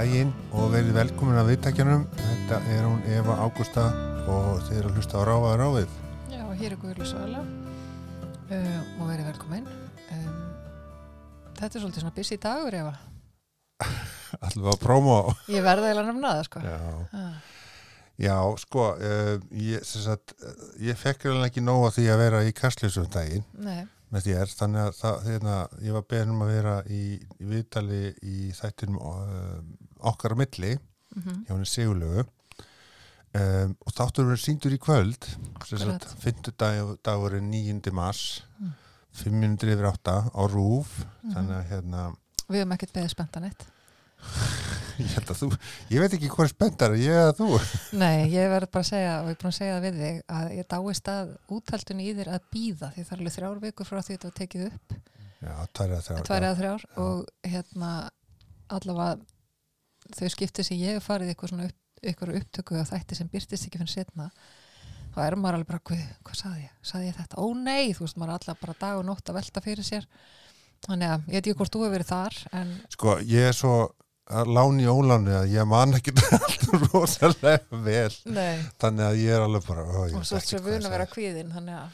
daginn og verið velkomin að viðtækjanum. Þetta er hún Eva Ágústa og þeir eru að hlusta á Ráfaða Ráfið. Já, hér er Guðlu Svala uh, og verið velkomin. Um, þetta er svolítið svona busy dagur, Eva. Alltaf að próma á. Ég verði eiginlega nefna það, sko. Já, Ah, Já sko, uh, ég, sagt, uh, ég fekk alveg ekki nóg að því að vera í kastljósum daginn nei, með þér. Þannig að það, þeirna, ég var beðin um að vera í, í viðtali í þættinum uh, okkar á milli mm hjá henni Sigurlegu. Um, og þáttur verið síndur í kvöld sem sagt, Akkurat. 5. Dag, dagurinn 9. mars Mm. 5 minútur yfir 8 á Rúf Mhm. þannig að hérna við höfum ekkert beðið spenntan eitt. ég að þú, ég veit ekki hvað er spenntar ég eða þú Nei, ég verði bara að segja, og ég er búin að segja það við þig, að ég dáist að úthaldun í þér að býða, því það er alveg þrjár vikur frá því þetta var tekið upp, já, tvær eða þrjár tvær eða þrjár, og hérna allavega þau skipti sem ég hef farið eitthvað svona upp, eitthvað upptöku af þætti sem byrtist ekki fyrir setna þá er maður alveg bara, hvað, hvað saði ég? Saði ég þetta? Ó nei, þú veist, maður er alltaf bara dag og nótt að velta fyrir sér. Þannig að ég veit ekki hvort þú hefur verið þar en sko, ég er svo að láni óláni að ég man ekki alltaf rosalega vel. Nei. þannig að ég er alveg bara ó, og svo ekkert er hvað vun ég að vera kvíðin þannig að,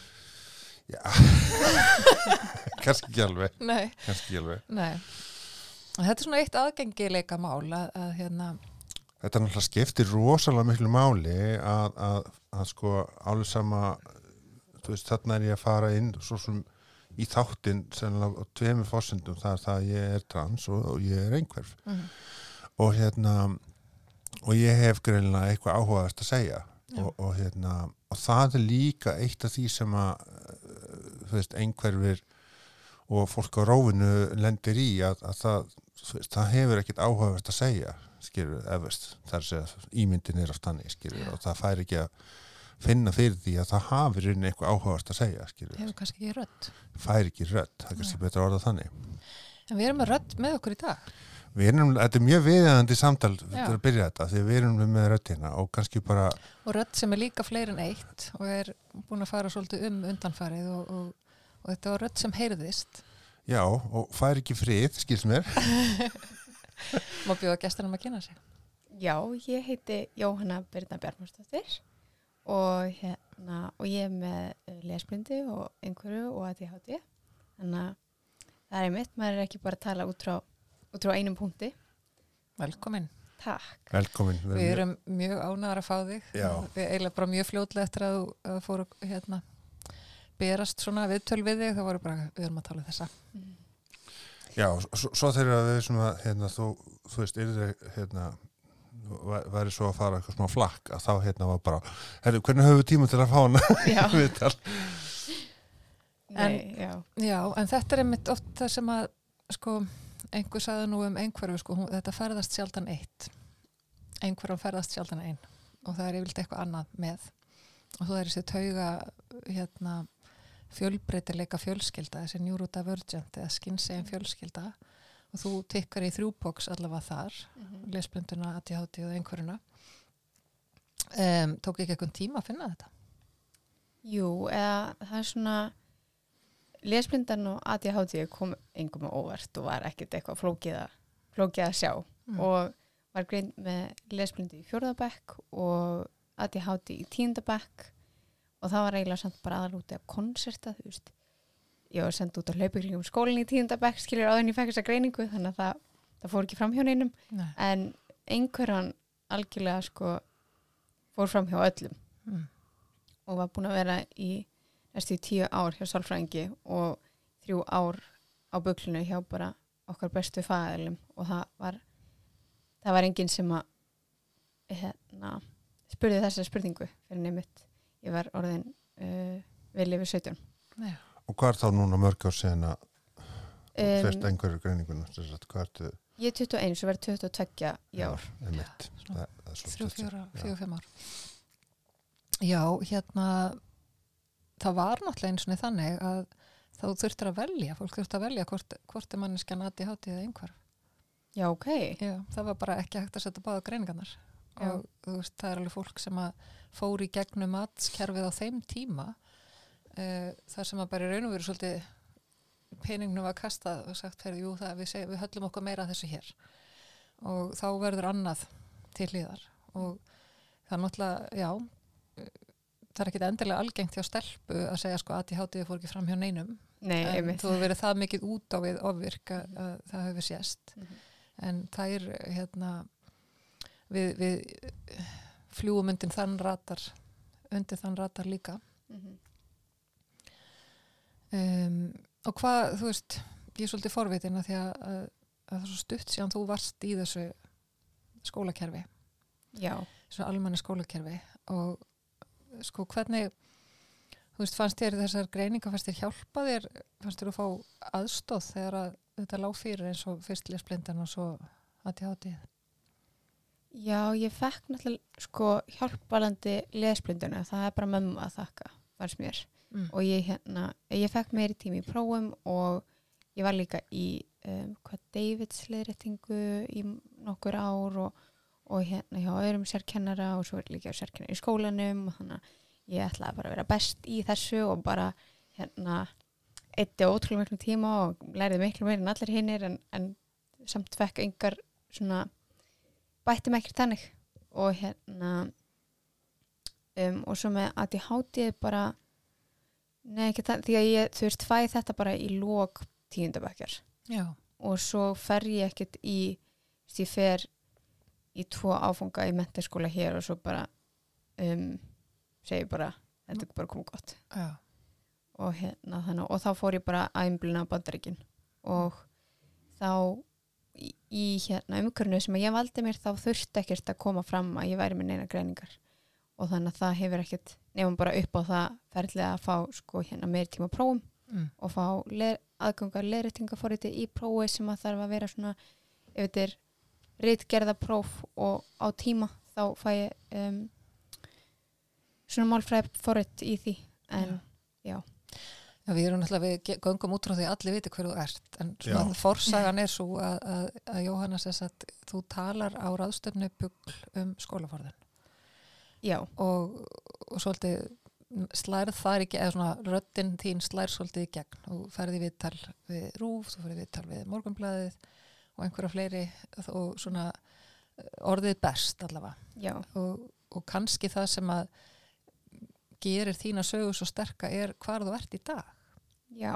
kannski ekki alveg. Nei, kannski ekki alveg. Nei þetta er svona eitt aðgengileika mál að, að hérna, Þetta náttúrulega skiptir rosalega miklu máli að, að, að sko alveg sama þú veist, þarna er ég að fara inn svo sem í þáttinn sennilega á tveimur fórsendum það er það að ég er trans og, og ég er einhverf. Mm, og hérna og ég hef greinilega eitthvað áhugaðast að segja. Já. og, og hérna og það er líka eitt af því sem að þú veist, einhverfir og fólk á rófinu lendir í að, að það, það hefur ekkit áhugaðast að segja skilur, efast, það er að segja ímyndin er á stanni, skilur, og það fær ekki að finna fyrir því að það hafi rauninni eitthvað áhugaðast að segja, skilur, hefur kannski ekki rödd. Fær ekki rödd, það er kannski betra að orða þannig. En við erum með rödd með okkur í dag. Við erum, þetta er mjög viðæðandi samtal til að byrja þetta, því við erum með röddina og kannski bara, og rödd sem er líka fleiri en eitt og er búin að fara svolítið um undanfarið og, og, og þetta var rödd sem heyrðist já, og fær ekki frið, skils mér. má bjóða gestunum að kynna sig Já, ég heiti Jóhanna Birna Bjarmarsdóttir og, hérna, og ég er með eh, lesblindi og einhverju og ADHD. Þannig að það er mitt, maður er ekki bara að tala út frá, út frá einum punkti. velkomin, Takk. Velkomin. við erum mjög ánægðar að fá þig Já. við eiginlega bara mjög fljótlega eftir að þú að fóru hérna berast svona viðtöl við þig þá voru bara, við erum að tala um þessa Já, svo, svo þegar við svona, hérna, þú, þú veist, yfir hérna, væ- væri svo að fara eitthvað smá flakk, að þá hérna var bara, herru, hvernig höfum við tíma til að fá hana? Já. Viðtal? Nei, já. Já, en þetta er einmitt oft það sem að sko, einhver sagði nú um einhverju sko, hún, þetta ferðast sjaldan eitt einhverjum ferðast sjaldan einn og það er yfirleitt eitthvað annað með og þú er þessi tauga hérna, fjölbreytileika fjölskylda þessi neurodivergent eða skynsegin fjölskylda. Og þú tikkar í þrjúboks allavega þar Mhm. lesblinduna, ADHD og einhverjuna. Um, tók ekki eitthvað tíma að finna þetta? Jú, eða það er svona lesblindan og ADHD kom engum á óvart og var ekkert eitthvað flókið að, flókið að sjá. Mm. og var grein með lesblindi í fjórðabekk og ADHD í tíundabekk og það var eiginlega samt bara aðalúti að konserta, þú veist. Ég var sendt út á hlaupuglingum skólinn í tíundabekk skilur áður en ég fekk þessa greiningu þannig að það, það fór ekki fram hjá neinum. Nei. en einhverjan algjörlega sko fór fram hjá öllum. Mm. og var búin að vera í næstu tíu ár hjá sálfræðingi og þrjú ár á buklinu hjá bara okkar bestu fæðilum og það var það var enginn sem að hérna, spurði þessa spurningu fyrir nefnitt ég var orðin uh, vel yfir 17 Nei. Og hvað er þá núna mörg ár síðan að um, fyrst einhverju greininguna, ertu? ég er 21 og verð 22 í ár. Já, er þrjú, já. fjóra, fimm ár. Já, hérna það var náttúrulega eins og þannig að þá þurftur að velja, fólk þurftur að velja hvort, hvort er manneskjan ADHD eða einhver. Já ok, Já, það var bara ekki hægt að setja báða greiningarnar Já. og veist, það er alveg fólk sem að fór í gegnum matskerfið á þeim tíma uh, þar sem að bara í raun og veru svolítið peningnum var kastað og sagt, heyrðu, jú, það, við, seg, við höllum okkur meira að þessu hér. Og þá verður annað til hlýðar og það er náttúrulega, já það er ekkit endilega algengt hjá stelpu að segja sko að ég hátiði fór ekki fram hjá neinum. Nei, en þú verið það mikið út á við ofvirk að, að það hefur sést. Mhm. en það er hérna við, við fljúum undir þann ratar undir þann ratar líka. Mhm. um, og hvað, þú veist ég er svolítið forvitin að því að, að, að það er svo stutt síðan þú varst í þessu skólakerfi. Já, þessu almenni skólakerfi. Og sko hvernig þú veist, fannst þér þessar greiningar fannst þér hjálpa þér, fannst þér að fá aðstóð þegar að þetta lág fyrir eins og fyrst lesblindan og svo ADHD Já, ég fekk náttúrulega sko hjálpalandi lesblinduna, það er bara mömmu að þakka, fannst mér. mm. Og ég hérna, ég fekk meiri tími í prófum og ég var líka í um, hvað Davids leðréttingu í nokkur ár og, og hérna hjá öðrum sérkennara og svo er líka sérkennara í skólanum og þannig að ég ætlaði bara að vera best í þessu og bara hérna eitti ótrúlega miklu tíma og lærði miklu meira en allir hinnir en, en samt fekk engar svona bætti mig ekkert þannig. Og hérna um, og svo með að ég háti bara nei ekki það því að ég þú veist fæ þetta bara í lók tíundabækjar Já, og svo fer ég ekkert í ég fer í tvo áfunga í mentaskóla hér og svo bara um, segi bara þetta er bara komið gott. Já, og, hérna, þannig, og þá fór ég bara að einblina bandaríkin. Og þá í, hérna, umkörnu sem ég valdi mér þá þurfti ekkert að koma fram að ég væri með neina greiningar. Og þannig að það hefur ekkert nefnum bara upp á það ferðlega að fá sko hérna meir tíma prófum mm. og fá aðgangar leirreitingaforriti í prófi sem að þarf að vera svona ef þetta er ritgerða próf og á tíma þá fæ ég um, svona málfræði forrit í því. En Já, við erum náttúrulega, við göngum út frá því að allir viti hver þú ert, en svona Já. forsagan er svo að, að, að Jóhanna sess að þú talar á ráðstöfnu bugl um skólaforðin já, og, og svolítið slærð þar ekki, eða svona röddinn þín slær svolítið í gegn. Og ferði viðtal við Rúf, þú ferði viðtal við Morgunblæðið og einhverja fleiri og svona eh, orðið best allavega. Já, og, og kannski það sem að gerir þína sögu svo sterka er hvar þú ert í dag já.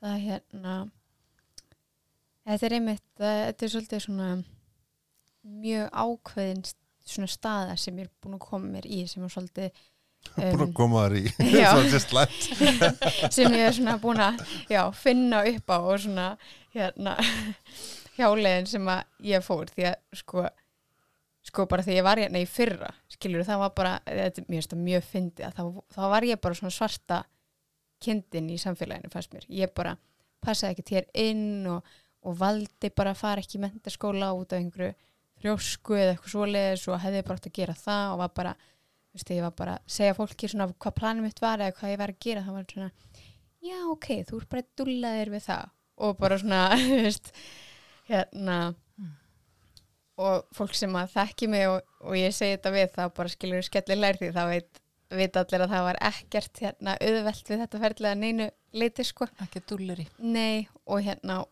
Það er hérna þetta er einmitt þetta er svolítið svona mjög ákveðin svona staða sem ég er búin að koma mér í sem er svolítið búin að koma þar í. Já. sem ég er svona búin að já, finna upp á og svona hérna hjáleiðin sem að ég fór. Því að sko sko bara því ég var hérna í fyrra skilur það var bara, þetta mér finnst það mjög fyndið þá var ég bara svona svarta kindin í samfélaginu fannst mér, ég bara passaði ekki hér inn og, og valdi bara að fara ekki í mentaskóla út af einhverju frjósku eða eitthvað svoleiðis og hefði bara átt að gera það og var bara, þú veist, ég var bara að segja fólki svona hvað planum mitt var eða hvað ég var að gera, það var svona já, ok, þú ert bara dullaðir við það. Og bara svona, þú veist hérna og fólk sem að þekki mig og, og ég segi þetta við, þá bara skilur skellir lærði, þá veit, veit allir að það var ekkert hérna auðvelt við þetta ferðlega neinu leiti sko ekki dúlleri Nei, og hérna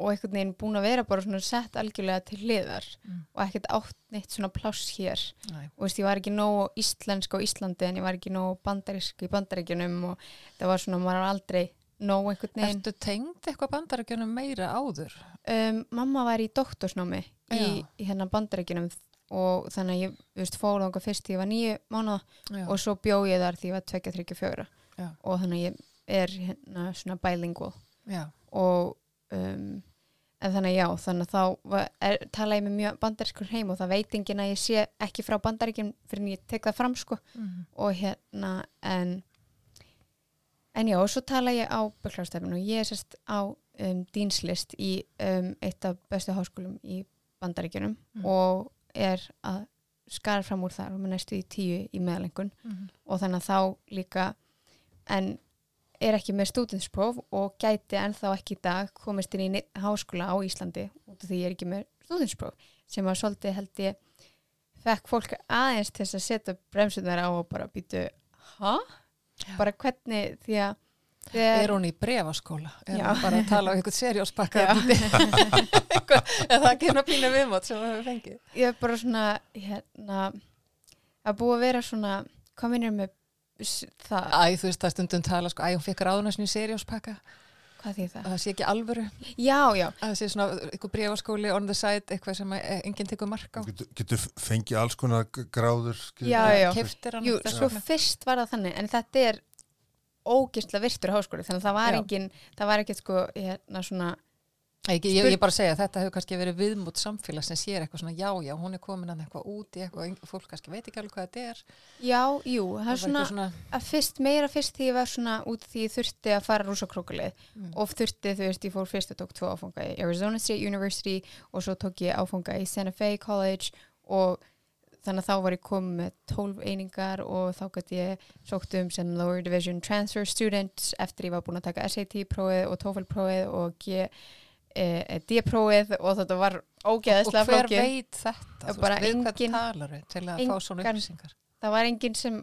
og einhvern veginn búin að vera bara svona sett algjörlega til hliðar Mm. og ekkert átt neitt svona pláss hér Nei. og veist, ég var ekki nógu íslensk á Íslandi en ég var ekki nógu bandarísk í bandaríkjunum og það var svona, maður var aldrei nógu einhvern veginn Ertu tengd eitthvað bandarækjunum meira áður? um, Mamma var í doktorsnámi í, í hérna bandaríkjunum og þannig að ég veist, fór þangað fyrst því ég var nýju mánuða Já. og svo bjó ég þar því ég var 2-3-4 Já. og þannig að ég er hérna svona bilingual Já. og um, en þannig að já, þannig að þá var, er, tala ég með mjög bandarískur heim og það veit enginn að ég sé ekki frá bandaríkjum fyrir en ég tek það fram sko Mm. og hérna en en já, og svo tala ég á böklarstefnu og ég er sérst á um, dýnslist í um, eitt af bestu háskólum í bandaríkjunum Mm. og er að skara fram úr þar og með næstu í tíu í meðalengun Mm. og þannig að þá líka en er ekki með stúdinspróf og gæti ennþá ekki í dag komist inn í háskóla á Íslandi út af því ég er ekki með stúdinspróf sem að svolítið held ég fekk fólk aðeins til að setja bremsunar á og bara býtu, hæ? Bara hvernig því að Þegar, Er hún í brefaskóla? Er Já. hún bara að tala á einhvern serjóspakka? Það kemur pínu viðmót sem við höfum fengið. ég er bara svona hérna að búa að vera svona hvað minnir með það, Æ, þú veist það stundum tala, sko, æ, hún fekk ráðunasinu í serjóspakka. hvað því það? Það sé ekki alvöru. Já, já, Að það sé svona einhver brefaskóli on the side, eitthvað sem eh, enginn tekur mark á. getur, getur fengið alls konar gráður. Já, já. Keyptir hann jú, svo fyrst var það þannig en þetta er ógisla virtur háskóli þannig að það var engin, það var ekkert sko hérna svona, Ég, ég, ég bara segja að þetta hefur kannski verið viðmút samfélag sem sér eitthvað svona já, já, hún er komin að eitthvað út í eitthvað, fólk kannski veit ekki alveg hvað þetta er. já, jú það er var svona, svona að fyrst, meira fyrst því ég var svona út því ég þurfti að fara rúsakrókulið mm, og þurfti, þú veist, ég fór fyrst og tók tvo áfanga í Arizona State University og svo tók ég áfanga í Santa Fe College og þannig að þá var ég komið með 12 einingar og þá gæti ég sókt um sem Lower Division Transfer Student eftir ég var búin að taka SAT-prófið og TOEFL-prófið og G, e, D-prófið og þetta var og ógeðslega hver flókið. veit þetta? Og Þú veist, við hvern talar við til að fá svona upplýsingar? Það var enginn sem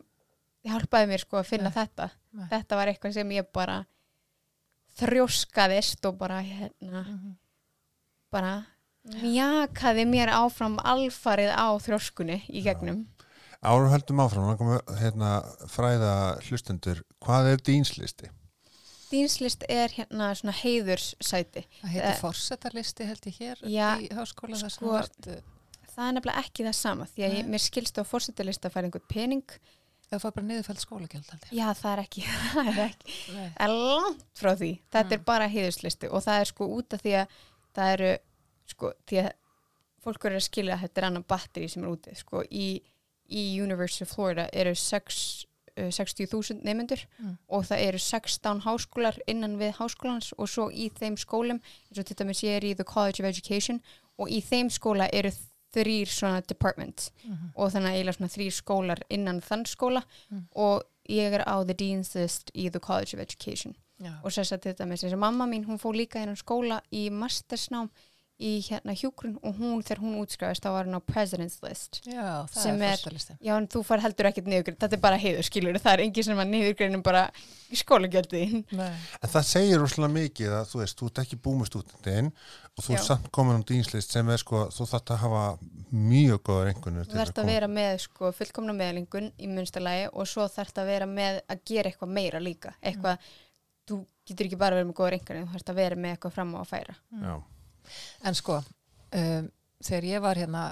hjálpaði mér sko að finna Nei. þetta. Nei. Þetta var eitthvað sem ég bara þrjóskaðist og bara hérna Mhm. bara mjakaði mér áfram alfarið á þrjóskunni í gegnum. Árum höldum áfram, hann kom hérna fræða hlustendur, hvað er dýnslisti? Dýnslist er hérna svona heiðurssæti. Það heitir Eh, forsetarlisti held ég hér Já, í háskóla þar sem sko, ert, eh, Það er nefnilega ekki það sama því að ég, mér skilst á fórsetalista að færa einhvern pening. það fær bara niðurfælt skólagjöld. Já, það er ekki, það er ekki, það er langt frá því. Þetta er Mm. bara heiðurslisti og það er sko út af því að það eru, sko, því að fólk eru að skilja að þetta er annan batteri sem er úti. Sko, í, í University of Florida eru sex, uh, 60.000 nefnendur Mm. og það eru 16 háskólar innan við háskólans og svo í þeim skólum, eins og dæmis ég er í The College of Education og í þeim skóla eru þrýr svona departments Mhm. og þannig að eiginlega svona þrýr skólar innan þann skóla Mm. og ég er á The Dean's List í The College of Education Já. og að til dæmis eins og mamma mín hún fór líka innan skóla í mastersnám í hérna hjúgrun og hún þegar hún útskrifast þá var hún á President's List. Já, það Sem er er- já en þú far heldur ekkert niðurgrein þetta er bara heiður skilur það er engin sem að niðurgreinum bara í skólagjaldi Nei. En það segir rosalega mikið að þú veist, þú ert ekki með stúdendin og þú Já. ert samt komin á dýnslist sem er sko, þú þarft að hafa mjög góðar einhvernur þú þarft að vera með sko fullkomna meðlingun í munstalagi og svo þarft að vera með að gera eitthvað meira líka. Eitthvað, þú getur ekki bara verið með góða reyngarinn, þú þarft að vera með eitthvað fram á að færa. Já, En sko, um, þegar ég var hérna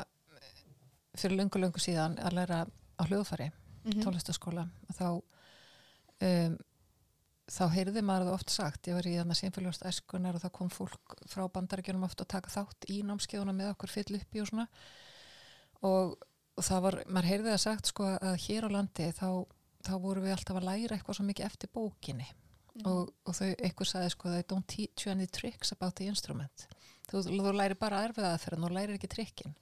fyrir lungu, lungu síðan að læra á hljóðfari, Mhm. tónlistaskóla, þá um, þá heyrði maður það oft sagt, ég var í þarna sínfélagast æskunar og þá kom fólk frá bandaríkjunum oft að taka þátt í námskeiðuna með okkur fyll uppi og svona. Og, og það var, maður heyrði það sagt sko að hér á landi þá, þá voru við alltaf að læra eitthvað svo mikið eftir bókinni. Og, og þau, einhver sagði sko they don't teach you any tricks about the instrument þú, þú læri bara erfiða aðferðan og lærir ekki trikkin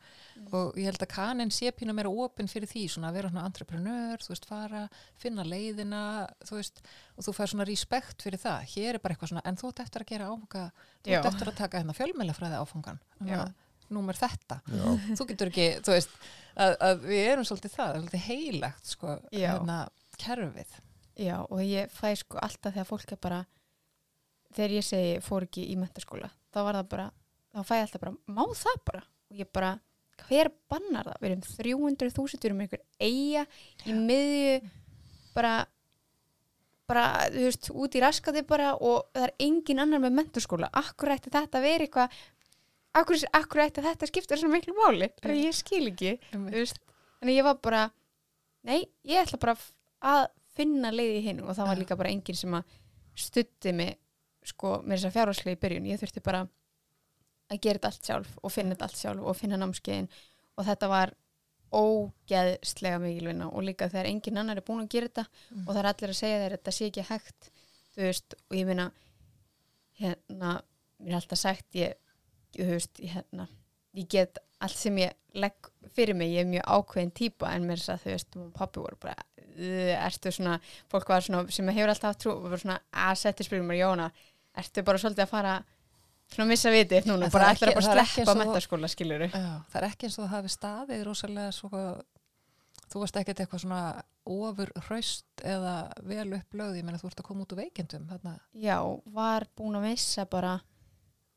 og ég held að kanin sé pínu meira opinn fyrir því svona að vera svona entrepreneur, þú veist, fara finna leiðina, þú veist og þú fær svona respekt fyrir það, hér er bara eitthvað svona en þú ert eftir að gera áfanga þú ert eftir að taka hérna fjölmælafræði áfangan Já. númer þetta. Já, þú getur ekki, þú veist að, að við erum svolítið það, er svolítið heilagt sko, hérna, kerfið. Já, og ég fæ sko alltaf þegar fólk er bara þegar ég segi fór ekki í mentaskóla þá var það bara, þá fæ ég alltaf bara má það bara, og ég bara hver bannar það, við erum 300.000 við erum einhver eiga í miðju bara bara, þú veist, út í raskati bara og það er engin annar með mentaskóla akkur ætti þetta vera eitthvað akkur, akkur ætti þetta skipta svona miklu máli, bara ég skil ekki þannig ég var bara nei, ég ætla bara að finna leið í hinn og það var líka bara enginn sem að stutti mig sko, með þess að fjárháslega í byrjun. Ég þurfti bara að gera þetta allt sjálf og finna þetta allt sjálf og finna námskeiðin og þetta var ógeðslega mikil vinna og líka þegar enginn annar er búin að gera þetta Mm. og það er allir að segja þeir þetta sé ekki hægt þú veist, og ég meina hérna, mér er alltaf sagt ég, þú veist, hérna ég get allt sem ég legg fyrir mig, ég er mjög ákveðin típa en mér er það, þú veist, og pappi voru bara "Uh, ertu svona, fólk var svona sem hefur alltaf trú, og voru svona að setja spyrum mér, Jóna, ertu bara svolítið að fara svona missa vitið núna, bara ætlar að bara sleppa mentaskóla, skiluru Já, það er ekki eins og það hafi staðið rosalega svo, þú varst ekkert eitthvað svona ofur hraust eða vel upplöð, ég meina þú ert að koma út úr veikendum þarna, já, var búin að missa bara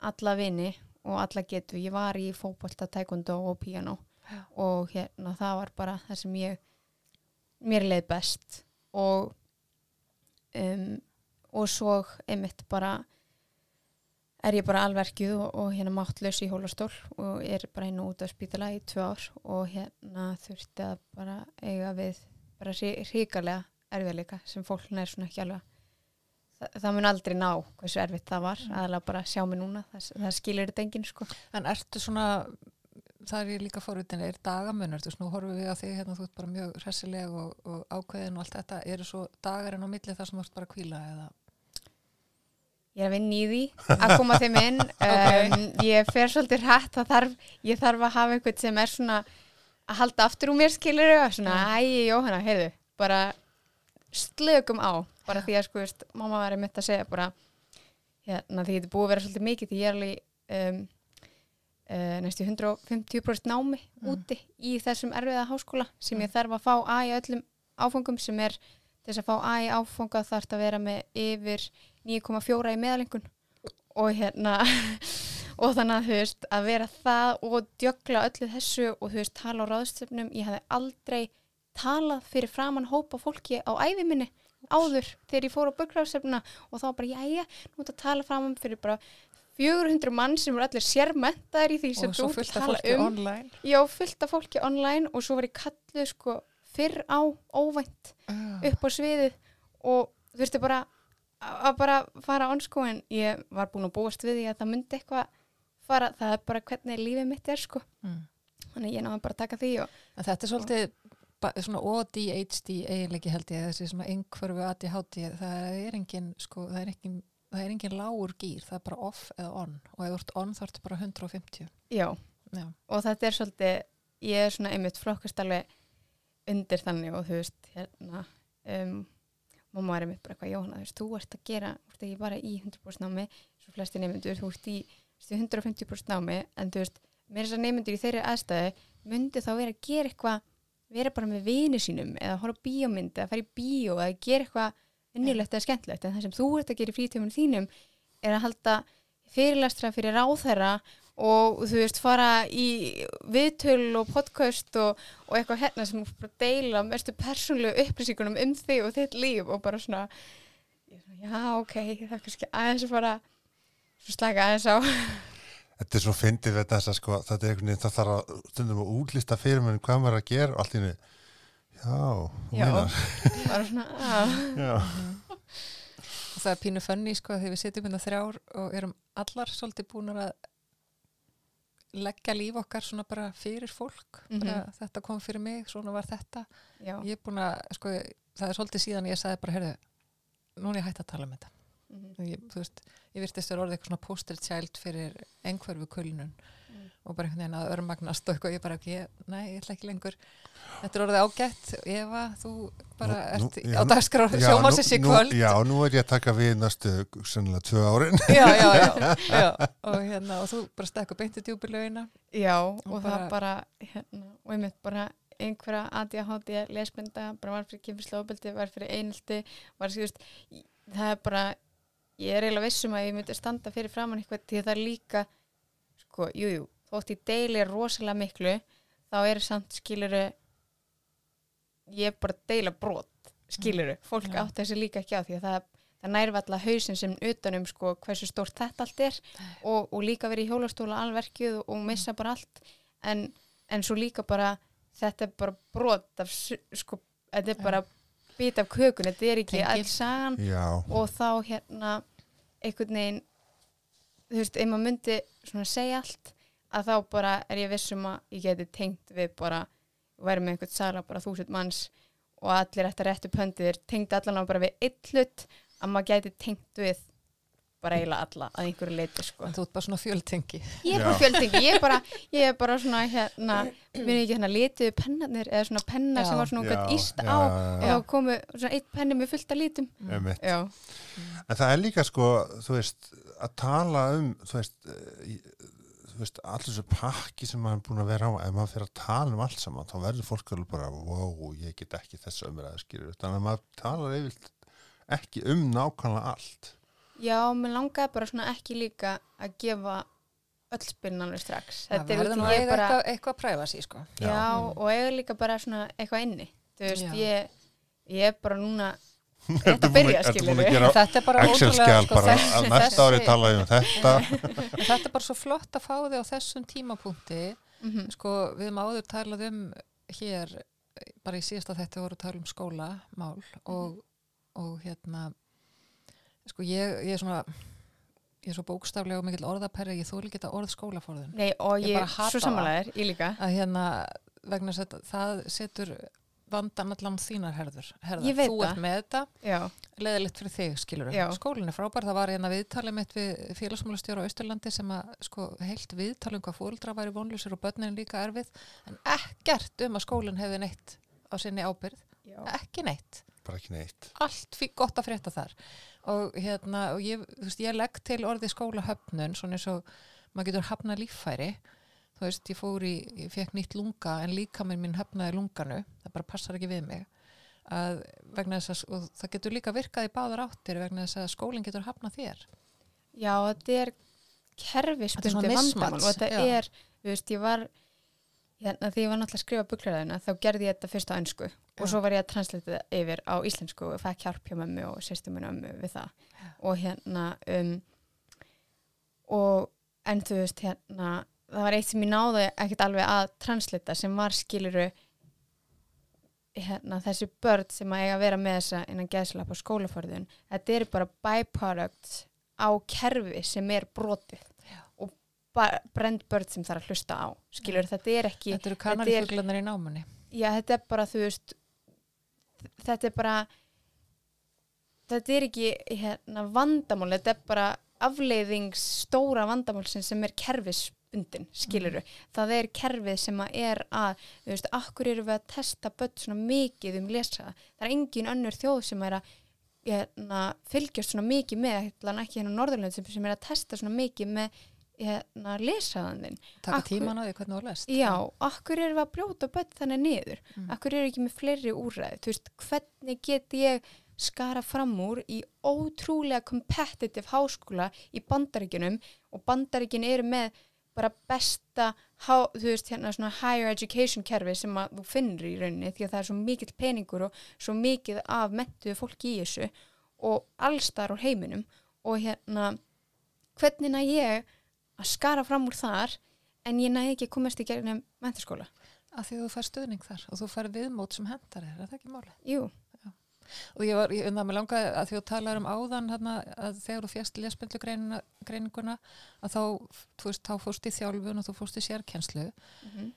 alla vini og alla getu. Ég var í fótbolta, taekwondo og piano Já. og hérna það var bara það sem ég mér leið best og um, og svo einmitt bara er ég bara alverkjuð og, og hérna máttlaus í hólastól og er bara og út af spítala í tvö ár og hérna þurfti að bara eiga við bara ríkarlega erfiðleika sem fólk nær svona ekki alveg Þa, það mun aldrei ná hversu erfitt það var aðalega bara sjá mig núna, það, það skilir þetta enginn sko. en ertu svona það er ég líka fórutin, er dagamunur þú veist, nú horfum við á þig hérna, þú ert bara mjög hressileg og, og ákveðin og allt þetta eru svo dagarinn á milli þar sem þú ert bara að kvíla eða Ég er að vinna í því að koma þeim inn. Um, ég fer svolítið hrætt þarf, ég þarf að hafa einhvern sem er svona að halda aftur úr mér skilur svona, æ, Jóhanna, heyrðu bara slögum á. Bara því að sko, veist, mamma var einmitt að segja bara, hérna, því þetta búið að vera svolítið mikið því ég er alveg um, uh, næstu 150% námi Mm. úti í þessum erfiða háskóla sem ég þarf að fá A í öllum áfangum sem er þess að fá A í áfanga þarf að vera með yfir 9,4 í meðalengun og hérna og þannig að þú veist að vera það og djögla öllu þessu og þú veist tala á ráðstöfnum, ég hefði aldrei talað fyrir framann hópa fólki á æfi minni áður þegar ég fór á bögráðstöfnuna og þá bara jæja, nú ert að tala framann fyrir bara 400 mann sem eru allir sérmentaðir í því sem þú ert að tala um. online. Já, fullt af fólki online. Og svo var ég kalluð sko fyrr á óvænt uh, upp á sviðið. Og þú veist bara að bara fara on sko en ég var búin að búast við því að það myndi eitthvað fara, það er bara hvernig lífið mitt er sko. Mm. þannig ég náðum bara að taka því og þetta er svolítið svona ODHD eiginleiki held ég þessi svona einhverfu ADHD það er engin sko, það er engin það er engin lágur gýr, það er bara off eða on. Og ef þú ert on þá ertu bara 150 já, já, og þetta er svolítið ég er svona einmitt flokkast alveg undir þannig og þú veist hérna um, mamma er einmitt bara eitthvað Jóhanna, þú veist, þú ert að gera þú ert ekki bara í 100% námi svo flesti nefndur, þú ert í þú veist, 150% námi en þú veist, mér þess að nefndur í þeirri aðstæðu myndi þá vera að gera eitthvað vera bara með vini sínum eða horfa bíómynd eða fara í bíó eða gera eitthvað vinnilegt eða skemmtilegt. En það sem þú ert að gera í frítímanu þínum er að halda fyrirlastra fyrir ráðherra og þú veist fara í viðtöl og podcast og, og eitthvað hérna sem þú bara deila mestu persónlegu upplýsingunum um þig og þitt líf og bara svona, ég svona já ok, það er kannski aðeins að fara svo slaka aðeins á. Þetta er svo fyndið við þess að sko, þetta er einhvern veginn, það þarf að stundum að útlista fyrir mér hvað maður að gera og allt í henni, já, Já. bara svona, að Já, og það er pínu fönni sko þegar við sitjum hérna þrjár og erum allar svolítið búin að leggja líf okkar svona bara fyrir fólk. Bara, þetta kom fyrir mig, svona var þetta. Já, ég er búin að, sko, það er svolítið síðan ég sagði bara, heyrðu, nú er ég hægt að tala um þetta. Mhm, Og ég, þú veist, ég virtist vera orðið eitthvað svona poster child fyrir einhverfu kulnun Mm. og bara einhvern veginn að örmagnast og eitthvað, ég bara ekki, nei, ég ætla ekki lengur þetta er orðið ágætt, Eva þú bara Nú- ert nú- á já, dagskrá já, sjómasins í nú- kvöld Já, nú er ég að taka við næstu sennilega tvö árin. já, já, já, já. Og, hérna, og þú bara stekku beinti djúbilögina já og, Og það bara- bara hérna, og einmitt bara einhverja ADHD lesblinda, bara var fyrir kynfyrslega var fyrir einelti var, í- það er bara ég er eiginlega vissum að ég myndi standa fyrir framann eitthvað því að það er líka sko, jú, jú, þótt ég deili rosalega miklu, þá er samt skiluru ég er bara að deila brot skiluru, fólk Já. átt þessi líka ekki á því að það, það nærvalla hausin sem utanum sko hversu stórt þetta allt er og, og líka verið í hjólastóla alverkjuð og missa bara allt. En, en svo líka bara þetta er bara brot af sko, þetta er Já. bara bit af kökun, þetta er ekki alls sagan. Já, og þá hérna einhvern veginn þú veist, ef maður myndi svona segja allt að þá bara er ég viss um að ég geti tengt við bara væri með einhvern sala bara þúsund manns og allir eftir réttu pöndir tengt allan á bara við eitt hlut að maður geti tengt við bara eiginlega alla að einhverju leiti sko. þú ert bara svona fjöltengi Ég er bara fjöldingi, ég er bara, ég er bara svona hérna, minn ekki hérna lituðu pennarnir eða svona pennar Já. sem var svona einhvern íst já, á já, og komu svona eitt penni með fullt af lítum. Einmitt. Já, En það er líka sko, þú veist, að tala um, þú veist, eh, veist, allir þessu pakki sem maður er búin að vera á, ef maður fyrir að tala um allt saman, þá verður fólk alveg bara wow, ég get ekki þessu umræðu skýrur þannig að maður talar yfirlt ekki um nákvæmlega allt Já, mér langaði bara svona ekki líka að gefa öll spilin alveg strax. Það Þetta er verður nú eitthvað, bara, eitthvað, eitthvað að præfa sér sko. já, Já. og eiga líka bara svona eitthvað inni. Þú veist, Já. ég, ég er bara núna búin byrja, að gera Þetta er bara ótrúlega sko, þessi- að næsta ári tala ég um þetta. Þetta er bara svo flott að fá þig á þessum tímapunkti. Mm sko við höfum áður talað um hér bara í síðasta þetta voru að tala um skólamál og, og hérna sko ég, ég er svona ég er svo bókstaflega og mikill orðaperri ég þóli geta orð skólaforðun. Nei, og Ég ég, bara hata svo það. samanlegaðir, ég líka. að hérna vegna þess að það setur vandan allan þínar herður, herðar. Ég veit þú það. ert með þetta. Já, leðilegt fyrir þig skilur Já. skólinn er frábær, það var hérna viðtalið mitt við félagsmálastjóra á Austurlandi sem að sko heilt viðtalið um hvað fóruldra væri vonlusir og börnin líka erfið en ekkert um að skólinn hefði neitt á sinni ábyrð, já. ekki neitt. Bara ekki neitt. Allt fyrir gott að frétta þar. Og hérna, og ég, þú veist, ég legg til orðið skólahöfnun, svona eins og maður getur hafna líffæri þú veist, ég fór í, ég fekk nýtt lunga en líka minn mín hafnaði lunganu það bara passar ekki við mig að vegna þess að, og það getur líka virkað í báðar áttir vegna þess að skólinn getur hafnað þér. Já, þetta er er kerfisbundi vandamál og þetta já. er, þú veist, ég var hérna, því ég var náttúrulega að skrifa buklarðina þá gerði ég þetta fyrst á önsku og svo var ég að translita þetta yfir á íslensku og fekk hjálp hjá mömmu og sýstuminu ömmu við það. Og hérna um, og en þú veist hérna það var eitt sem ég náði ekkert alveg að translita sem var skiluru hérna, þessi börn sem að eiga að vera með þessa innan geðslap á skólaforðun. Þetta eru bara byproduct á kerfi sem er brotið Já. og brend börn sem þarf að hlusta á skilur þetta er ekki þetta eru er- kanarifuglarnir í námunni. Já þetta er bara þú veist þetta er bara þetta er ekki hérna, vandamál, þetta er bara afleiðings stóra vandamálsin sem er kerfisbundin, skiluru það er kerfið sem að er að þú veist, akkur eru við að testa börn svona mikið um lesa, það er engin önnur þjóð sem er að hérna, fylgjast svona mikið með, hérna ekki hérna Norðurlönd sem, sem er að testa svona mikið með hérna lesaðaninn taka Akkur- tíman á því hvernig þú lest Já, akkur erum við að brjóta börn þannig niður? Mm. Akkur eru ekki með fleiri úrræði? Þú veist, hvernig get ég skara fram úr í ótrúlega competitive háskóla í bandaríkjunum og bandaríkin eru með bara besta, þú veist, hérna svona higher education kerfi sem að þú finnur í rauninni því að það er svo mikill peningur og svo mikið af mentuðu fólki í þessu og allstar á heiminum og hérna, hvernig næ ég að skara fram úr þar en ég næði ekki að komast í gegnum mentaskóla. að því að þú fær stuðning þar og þú fær viðmót sem hendar þér, er það ekki máli? Jú, og ég var, ég undan mig langaði að því að tala um áðan hérna, að þegar þú fjast lesbundlu greininguna að þá, þú veist, þá fórst í þjálfun og þú fórst í sérkennslu Mhm.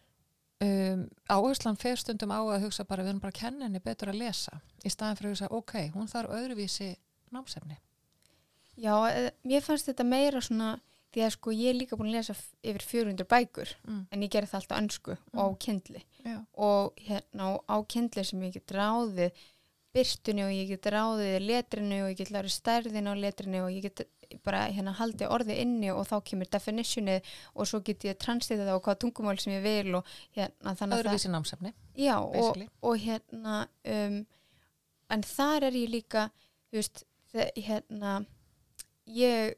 um, áherslan fer stundum á að hugsa bara við erum bara að kenna henni betur að lesa í staðan fyrir að hugsa, ok, hún þarf öðruvísi námsefni já, eh, mér fannst þetta meira svona því að sko ég er líka búin að lesa yfir 400 bækur mm. en ég gerði það alltaf önsku og á kindli Já. og hérna á- kindli sem ég get ráðið byrtunni og ég get ráðið letrinu og ég get lárið stærðin á letrinu og ég get bara hérna haldið orðið inni og þá kemur definitionið og svo get ég translitað það á hvað tungumál sem ég vil og hérna þannig að öðruvísi námsefni Já, og, og hérna um, en þar er ég líka þú veist, þe- hérna ég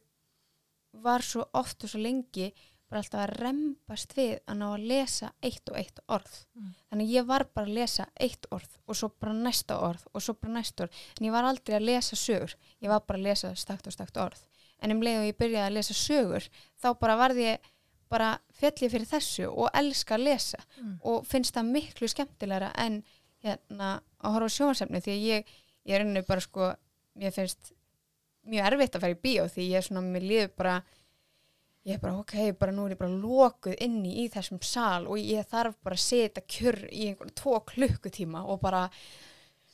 var svo oft og svo lengi bara alltaf að rembast við að ná að lesa eitt og eitt orð. Mm. þannig ég var bara að lesa eitt orð og svo bara næsta orð og svo bara næsta orð. En ég var aldrei að lesa sögur. Ég var bara að lesa stakt og stakt orð. En um leið og ég byrjaði að lesa sögur þá bara varði ég bara fjallið fyrir þessu og elska að lesa. Mm. og finnst það miklu skemmtilegra en hérna að horfa á sjónvarsefni því að ég, ég er henni bara sko mér finnst mjög erfitt að fara í bíó því ég er svona, mér líður bara ég er bara ok, bara nú er ég bara lokuð inni í þessum sal og ég þarf bara að setja kjör í einhvern tvo klukkutíma og bara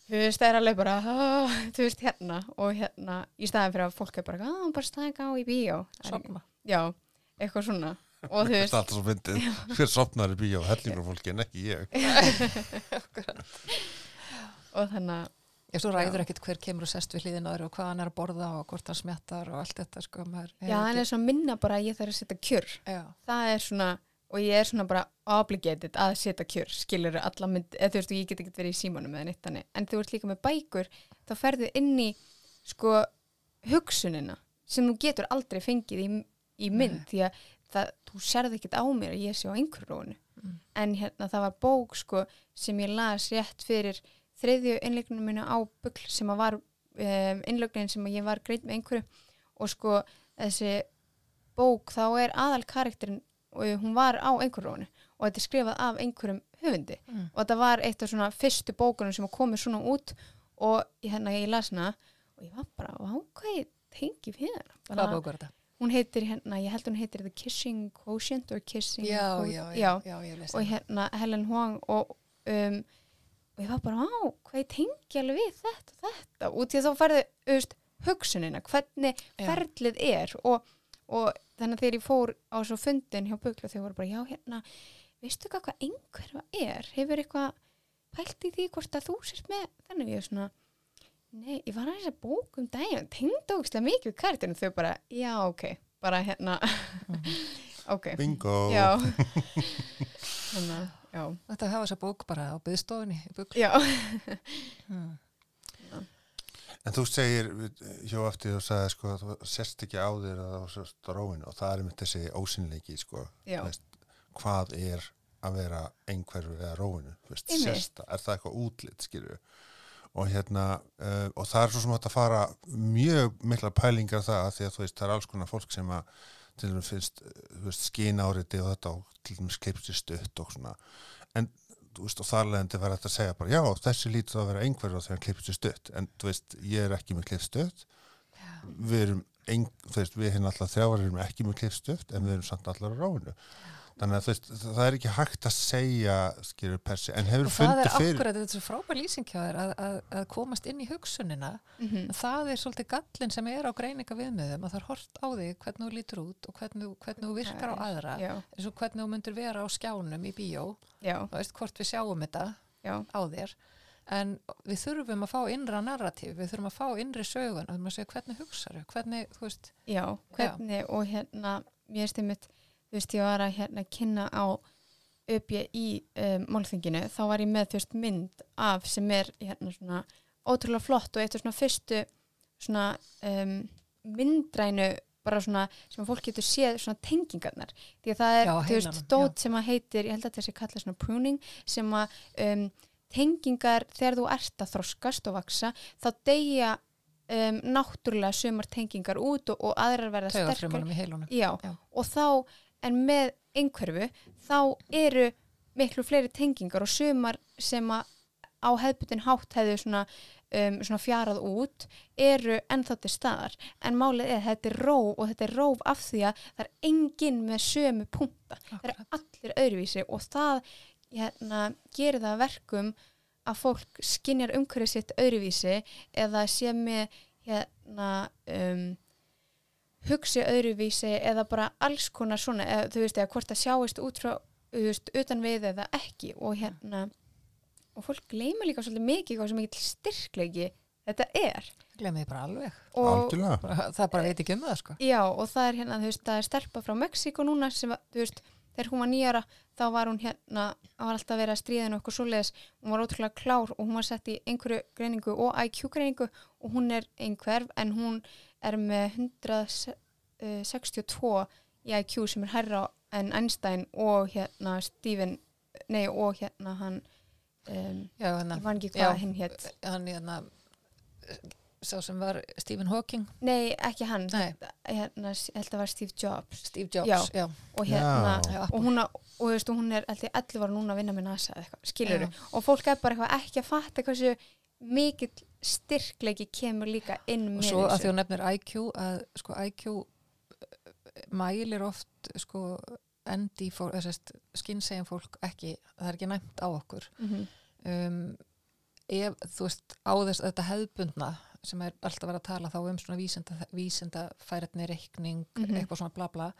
þú veist, það er alveg bara ah, þú veist, hérna og hérna, í staðin fyrir að fólk er bara, ah, bara stæðið á í bíó Það Sofna. já, eitthvað svona og þú veist, er alltaf svo fyndið. Hver sopnar í bíó, hellingur fólki en ekki ég. og þannig að Já, svo ræður ekkit hver kemur og sest við hliðin aður og hvað hann er að borða og hvort hann smjattar og allt þetta sko. maður Já, hann ekki- er svona minna bara að ég þarf að setja kjör Já, það er svona, og ég er svona bara obligated að setja kjör, skilur alla mynd, eða þú veist, og ég get ekki verið í símanum eða neitt þannig, en þú ert líka með bækur þá ferðu inn í, sko hugsunina, sem þú getur aldrei fengið í, í mynd Nei. því að það, þú sérð ekkit á mér að ég sé á einhverju rónu, Mm. en hérna það var bók, sko, sem ég las rétt fyrir þriðju innleiknum mínu á bugl sem að var um, innleiknin sem að ég var greitt með einhverju. Og sko þessi bók þá er aðal karakterin og hún var á einhverjónu og þetta er skrifað af einhverjum höfundi. Mm. og þetta var eitt af svona fyrstu bókunum sem komið svona út. Og hérna, ég las hana og ég var bara, hvað ég tengi við hana? Hvað bókur þetta? hún heitir hérna, ég held hún heitir The Kissing Quotient or Kissing Já, já, já, og hérna Helen Huang og, um, og ég var bara, á, hvað ég tengi alveg við þetta og þetta. Og því að þá færðu auðvist, hugsunina, hvernig ferlið er. Og, og þannig að þegar ég fór á svo fundin hjá Bugla þau voru bara, já, hérna veistu hvað hvað einhverfa er? Hefur eitthvað pælt í því hvort að þú sért með þannig ég er svona nei, ég var aðeins að bóka um daginn tengd ógislega mikið við kartinu þau bara, já, ok, bara hérna. Ok, bingo. Já. Þannig að, já Þetta hafa þessa bók bara á byggstofinni í bugl. já, Mm. En þú segir, hjá eftir þú sagði sko, að þú sérst ekki á þér að það sérst á róinu og það er með þessi ósynleiki sko, já, veist, hvað er að vera einhverju eða róinu, veist, Einmitt. sérst er það eitthvað útlit, skilju og hérna, uh, og það er svo sem hægt að fara mjög mikla pælingar það að því að þú veist, það er alls konar fólk sem að til dæmis finnst, eh, þú veist, skín áriti og þetta og til dæmis klippst í stutt og svona, en þú veist, og þar leðandi verður þetta að segja bara, já, þessi lítið að vera einhverju þegar hann klippst í stutt, en þú veist, ég er ekki með klippst stutt. Já. við erum, ein, þú veist, við hérna alltaf þrjávar erum ekki með klippst stutt, en við erum samt allar á róinu þannig að veist, það er ekki hægt að segja skilur persi, en hefur Og það fundið er fyrir akkurat, þetta er svo frábær lýsing hjá þér að, að, að komast inn í hugsunina. mhm, Það er svolítið gallin sem er á greininga viðmiðum að það er hort á þig hvernig þú lítur út og hvernig, hvernig þú virkar á aðra. já, eins og hvernig þú myndir vera á skjánum í bíó, þú veist hvort við sjáum þetta já, á þér. En við þurfum að fá innra narratív við þurfum að fá innri sögun þú maður segja hvernig hugsaðu, hvernig, þú veist. Já, hvernig og hérna, mér erst einmitt þú veist, ég var að hérna kynna á uppið í um, málþinginu, þá var ég með þú veist mynd af sem er hérna svona ótrúlega flott og eitt af svona fyrstu svona um, myndrænu bara svona sem fólk getur séð svona tengingarnar. Því að það er, Já, þú veist, heilanum, dót sem að heitir, ég held að þessi kalla svona pruning sem að um, tengingar þegar þú ert að þroskast og vaksa, þá deyja um, náttúrulega sumar tengingar út og, og aðrar verða Já, Já. og þá, en með einhverfu, þá eru miklu fleiri tengingar og sumar sem að á hefðbutin hátt hefðu svona, um, svona fjarað út eru ennþá til staðar. En málið er að þetta er róf og þetta er róf af því að það er enginn með sömu punta, það er allir öðruvísi og það hérna, gerir það að verkum að fólk skinjar umhverfið sitt öðruvísi eða sé með hérna um, hugsi öðruvísi eða bara alls konar svona, eða, þú veist, eða hvort það sjáist út frá, þú veist, utan við eða ekki. Og hérna og fólk gleyma líka svolítið mikið hvað sem ekki styrklegi þetta er. Glemði bara alveg. Og það bara veit ekki um það sko. Já, og það er hérna, þú veist, það er stelpa frá Mexíko núna sem, þú veist, þegar hún var nýjara þá var hún hérna, það var alltaf að stríða henni okkur svoleiðis, hún var ótrúlega klár og hún var sett í einhverju greiningu og IQ greiningu og hún er einhverf en hún er með 162 í IQ sem er herra en Einstein og hérna Stephen, nei og hérna hann um, já, hérna, ég man ekki Já. hvað hinn hétt hann hérna sá sem var Stephen Hawking nei, ekki hann, Nei. hérna, ég held að það var Steve Jobs Steve Jobs, Já. já, og hérna Já. Já, og hún, og, þú veist, hún er alltaf 11 ára núna að vinna með NASA eða eitthvað, skilur Já. og fólk er bara eitthvað ekki að fatta hversu mikill styrkleiki kemur líka inn og með svo að því þessu hún nefnir IQ að sko IQ eh, mælir oft sko endi skinnsegin fólk ekki, það er ekki næmt á okkur Mhm. um, ef þú veist á þess þetta hefðbundna sem er alltaf verið að tala þá um svona vísinda, vísinda færetni reikning, Mhm. eitthvað svona bla bla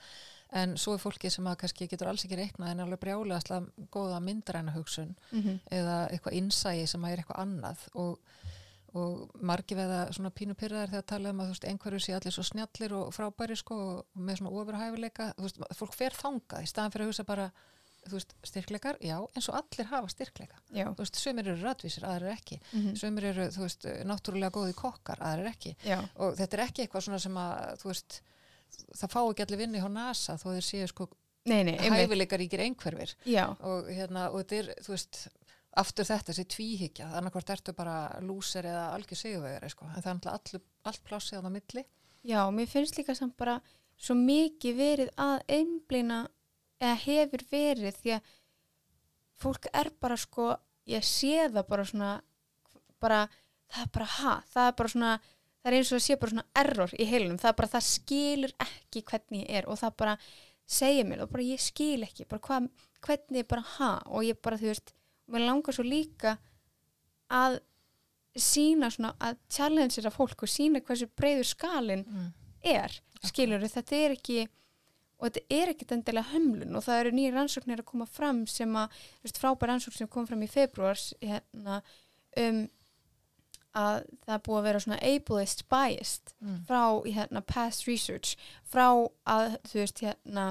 en svo er fólki sem að kannski getur alls ekki reiknað en er alveg brjálega slega góða myndræna hugsun Mhm. eða eitthvað innsægi sem að er eitthvað annað og, og margi veða svona pínu pyrraðar þegar tala um að veist, einhverju sé allir svo snjallir og frábæri sko og með svona ofurhæfileika. Þú veist, fólk fer þangað í staðan fyrir að hugsa bara þú veist, styrkleikar, já, eins og allir hafa styrkleika, já, þú veist, sömur eru rætvísir, aðrir ekki, mm sömur eru, þú veist, náttúrulega góði kokkar, aðrir ekki. Já, og þetta er ekki eitthvað svona sem að, þú veist það fá ekki allir vinni hjá NASA þó þeir séu sko nei, nei, hæfileikaríkir einhverfir. Já, og hérna, og þetta er, þú veist aftur þetta, þessi tvíhyggja annarkvort ertu bara lúser eða algjör sigurvegari, sko, en það er allu, allt plássið á það milli. Já, mér finnst líka samt bara svo mikið verið að einblina eða hefur verið því að fólk er bara sko ég sé það bara svona bara, það er bara ha, það er bara svona það er eins og það sé bara svona error í heilunum, það er bara, það skilur ekki hvernig ég er og það bara segir mér og bara ég skil ekki, bara hva, hvernig ég bara ha og ég bara þú veist, mér langar svo líka að sína svona að challenge þetta fólk og sína hversu breyður skalin mm. er, skilur þetta er ekki og þetta er ekkit endilega hömlun og það eru nýja rannsóknir að koma fram sem að, þú veist, frábær rannsókn sem kom fram í februars hérna, um að það búið að vera svona ableist biased Mm. frá hérna, past research frá að þú veist hérna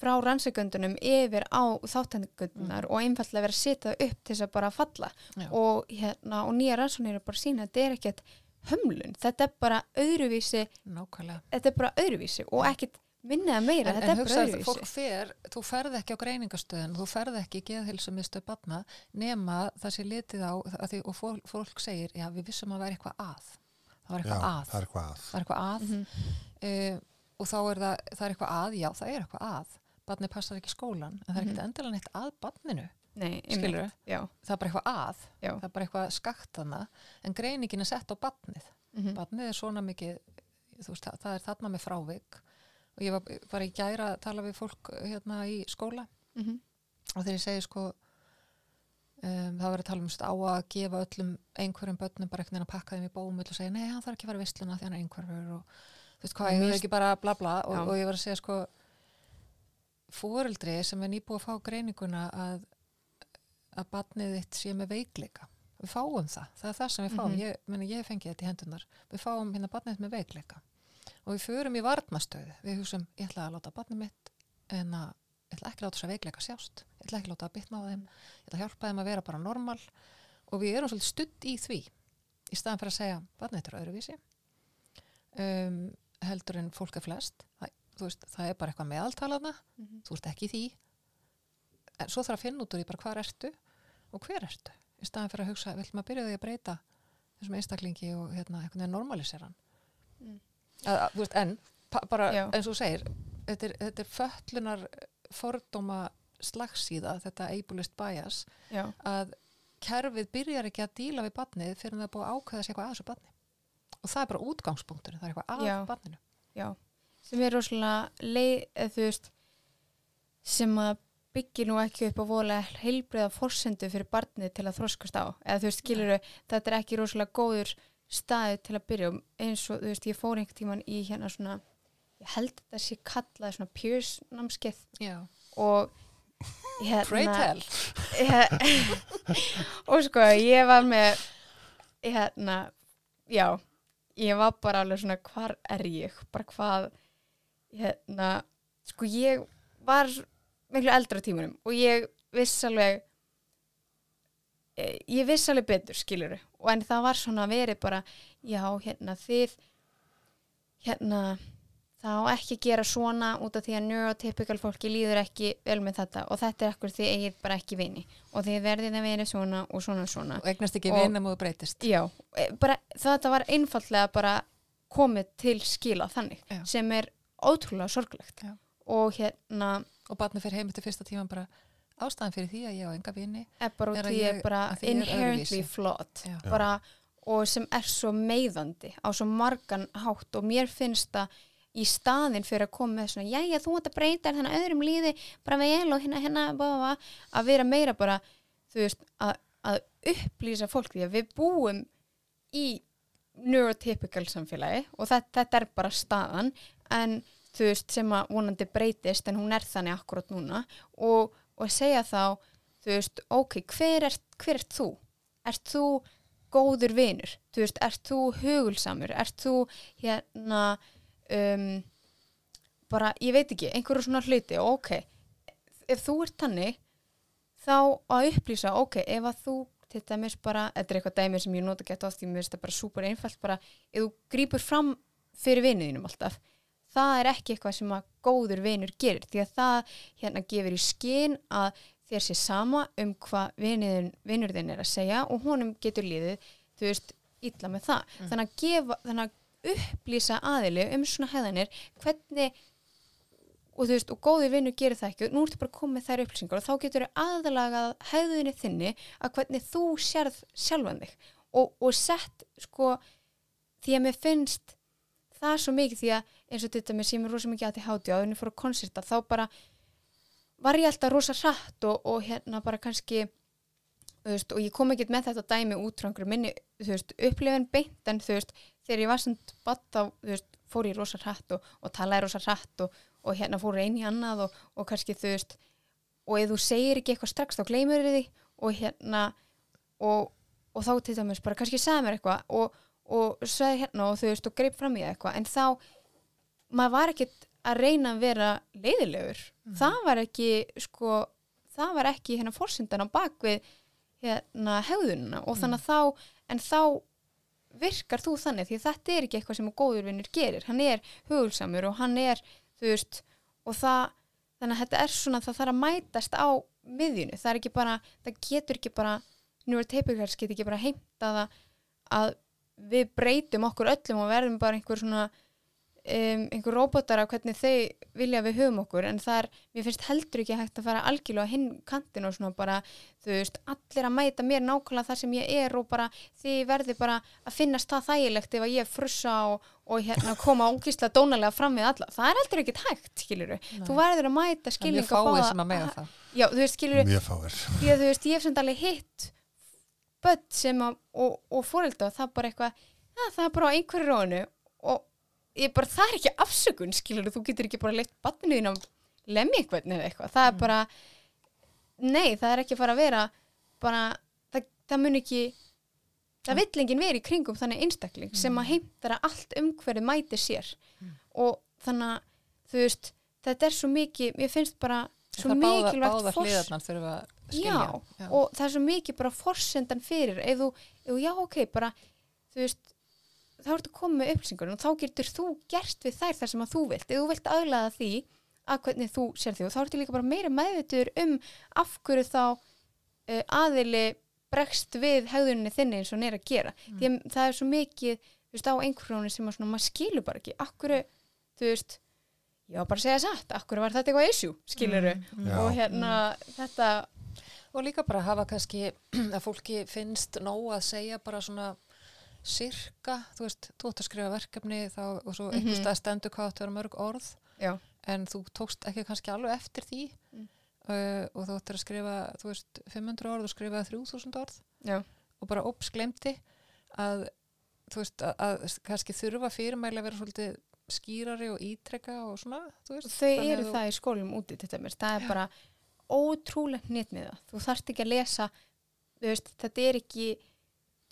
frá rannsökundunum yfir á þáttangundunar og einfallega vera að setja upp til þess að bara falla. Já. og, hérna, og nýja rannsóknir er bara að sína að þetta er ekkert hömlun, þetta er bara öðruvísi nákvæmlega. þetta er bara öðruvísi og ekkit minna eða meira, en, þetta en er bara hugsaðu, öðruvísi. fólk fer, þú ferð ekki á greiningastöðin þú ferð ekki í geðhilsumistu barna nema það sé litið á að því, og fólk, fólk segir, já við vissum að væri eitthvað að. Það var Já, eitthvað að. það er eitthvað að. það er eitthvað að. Mhm. uh, og þá er það, það er eitthvað að, já það er eitthvað að barni passar ekki skólan en það er Mhm. ekkert endilega neitt að barninu já, það er bara eitthvað að, já. það er bara eitthvað skakt þarna en greiningin er sett á barnið. Mhm, barnið er svona mikið þú veist, það, það er þarna með frávik. Og ég var, var í gæra að tala við fólk hérna í skóla. Mhm, og þegar ég segi sko um, það var að tala um á að gefa öllum einhverjum börnum bara einhvern veginn að pakka þeim í bómull og segja nei, hann þarf ekki að fara í vissluna því hann er einhverfur og þú veist hvað, ég er ekki bara bla bla og, og ég var að segja sko fóreldri sem er nýbúið að fá greininguna að að barnið þitt sé með veikleika. Við fáum það, það er það sem við fáum. Mhm. ég, meni, ég fengi þetta í hendunar við fáum hérna barnið þitt með veikleika. Og við förum í varnastöðu við hugsaum, ég ætla að láta barnið mitt en að ég ætla ekki að láta þess að veikleika sjást. Ég ætla ekki að láta að bitna á þeim. Ég ætla að hjálpa þeim að vera bara normal. Og við erum svolítið studd í því í staðan fyrir að segja, barnið þetta er öðruvísi um, heldur en fólk er flest veist, það er bara eitthvað meðaltalaðna mhm. þú ert ekki því. En svo þarf að finna út úr því bara hvar ertu og hver ertu. Í staðan fyrir að hugsa, viljum að byrja því að breyta þessum einstaklingi og hérna, einhvern veginn normalisera Mm. en bara Já. eins og segir þetta er, þetta er föllunar fordóma slagsíða þetta ableist bias já, að kerfið byrjar ekki að díla við barnið fyrir að það búið ákveða sér eitthvað að þessu barni. Og það er bara útgangspunktur það er eitthvað að barninu. Já sem er rosalega leið, eða þú veist sem að byggir nú ekki upp á voðalega heilbriða forsendu fyrir barnið til að þroskast á. Eða þú veist, skilur þetta er ekki rosalega góður staði til að byrja og eins og þú veist, ég fór einhvern tíman í hérna svona ég held þetta sé kallað svona Pierce námskeið. Og Pray hérna tell. Ég- og sko ég var með hérna já, ég var bara alveg svona hvar er ég, bara hvað hérna, sko ég var miklu eldra tímunum og ég viss alveg eh, ég viss alveg betur skiluru og en það var svona verið bara já, hérna þið hérna það á ekki að gera svona út af því að neurotypical fólki líður ekki vel með þetta. Og þetta er ekkur því eigið bara ekki vini. Og þið verðið að vera svona og svona og svona. Og eignast ekki og þú breytist. Já, e, bara þetta var einfallega bara komið til skila þannig Já. sem er ótrúlega sorglegt Já. og og hérna barnið fyrir heim eftir fyrsta tíma bara ástæðan fyrir því að ég á enga vini er bara því ég ég- er bara ég er inherently flawed Já. Já. bara, og sem er svo meiðandi á svo margan hátt og mér finnst það í staðin fyrir að koma með svona jæja þú ert að breyta að öðrum líði bara vel og hérna hérna bá, bá, bá, að vera meira bara þú veist að, að upplýsa fólk því að við búum í neurotypical samfélagi og þetta, þetta er bara staðan en þú veist sem að vonandi breytist en hún er þannig akkurat núna. Og, og segja þá þú veist, ok, hver ert, hver ert þú? Ert þú góður vinur? Þú veist, ert þú hugulsamur? Ert þú hérna um, bara, ég veit ekki einhverju svona hluti, og ok. Ef þú ert tannig þá að upplýsa, ok, ef að þú til dæmis bara, þetta er eitthvað dæmi sem ég nota gett oft, ég finnst það bara súper einfalt bara, ef þú grýpur fram fyrir vinuðinum alltaf, það er ekki eitthvað sem að góður vinur gerir því að það hérna gefur í skinn að þér sé sama um hvað vinur þinn er að segja og honum getur liðið, þú veist illa með það, Mm. þannig að gefa þannig að upplýsa aðili um svona hefðanir, hvernig og þú veist, og góður vinnur gerir það ekki og nú ertu bara með þær upplýsingar og þá getur þau aðlagað hefðinni þinni að hvernig þú sérð sjálfan þig og, og sett sko því að mér finnst það svo mikið því að eins og þetta með sem er rosa mikið að til háti á þenni fór að konserta þá bara var ég alltaf rosa hratt og, og hérna bara kannski veist, og ég kom ekkert með þetta dæmi út frá einhverju minni, veist, upplifin beint en þú veist, þegar ég var samt batt þá, veist, fór ég rosa hratt og, og talaði rosa hratt og, og hérna fór einn í annað og, kannski þú veist og ef þú segir ekki eitthvað strax þá gleymur þið því og hérna og þá til dæmis bara kannski sagði mér eitthvað og, og sagði hérna og þú veist og greip fram í eitthvað en þá maður var ekkit að reyna að vera leiðilegur. Það var ekki sko það var ekki hérna fórsendan á bakvið hérna hegðununa og þannig að þá en þá virkar þú þannig því þetta er ekki eitthvað sem góður vinnur gerir. Hann er hugulsamur og hann er þú veist og það þannig að þetta er svona það þarf að mætast á miðjunu, það er ekki bara það getur ekki bara, teipikars getur ekki bara heimta það að við breytum okkur öllum og verðum bara einhver svona um, einhver robotar af hvernig þau vilja við höfum okkur. En það er, mér finnst heldur ekki hægt að fara algjörlega hinn kantin og svona bara þú veist, allir að mæta mér nákvæmlega þar sem ég er og bara þið verði bara að finnast það þægilegt ef að ég frussa og, og hérna koma ógíslega dónalega fram við alla. Það er heldur ekki hægt, skiluru þú verður að mæta skilning fáið báða sem að mega það. já, þú veist, skiluru, mjög fáir. Því að þú veist, ég hef samt alveg hitt börn sem að, og, og fórelda það er bara eitthvað, ja, það er bara á einhverju rónu. Og ég bara, það er ekki afsökun, skilur þú getur ekki bara leitt batninu þín á lemmi eitthvað eða eitthvað, það er bara nei, það er ekki að fara að vera bara, það, það mun ekki það vill enginn vera í kringum þannig einstakling sem að heimtara allt umhverju mæti sér. Og þannig að þú veist, þetta er svo mikið mér finnst bara svo mikilvægt báða skilja. já, og það er svo mikið bara forsendan fyrir, ef þú, ef þú já ok, bara, þú veist þá ertu koma með upplýsingur og þá getur þú gert við þær þar sem að þú vilt. Ef þú vilt aðlaða því að hvernig þú sér því og þá ertu líka bara meira meðvitur um af hverju þá uh, aðili bregst við hegðuninni þinni eins og er að gera. Því að það er svo mikið þú veist, á einhverjónu sem að svona, maður skilur bara ekki. Akkur, þú veist já, bara að segja satt, akkur var þetta eitthvað issue skiluru, Já. og hérna þetta Og líka bara hafa kannski að fólki finnst nóg að segja bara svona sirka, þú veist, þú ætti að skrifa verkefni þá, og svo Mhm. einhvers stað stendur hvað að vera mörg orð. Já, en þú tókst ekki kannski alveg eftir því. Mm. uh, og þú ættir að skrifa, þú veist, 500 orð og skrifa 3000 orð. Já, og bara óps glemti að þú veist, að, að kannski þurfa fyrirmæli að vera svolítið skýrari og ítrekka og svona, þú veist. Þau eru það í skólum úti til dæmis, það er bara ótrúlegt netmiða, þú þarft ekki að lesa veist, þetta er ekki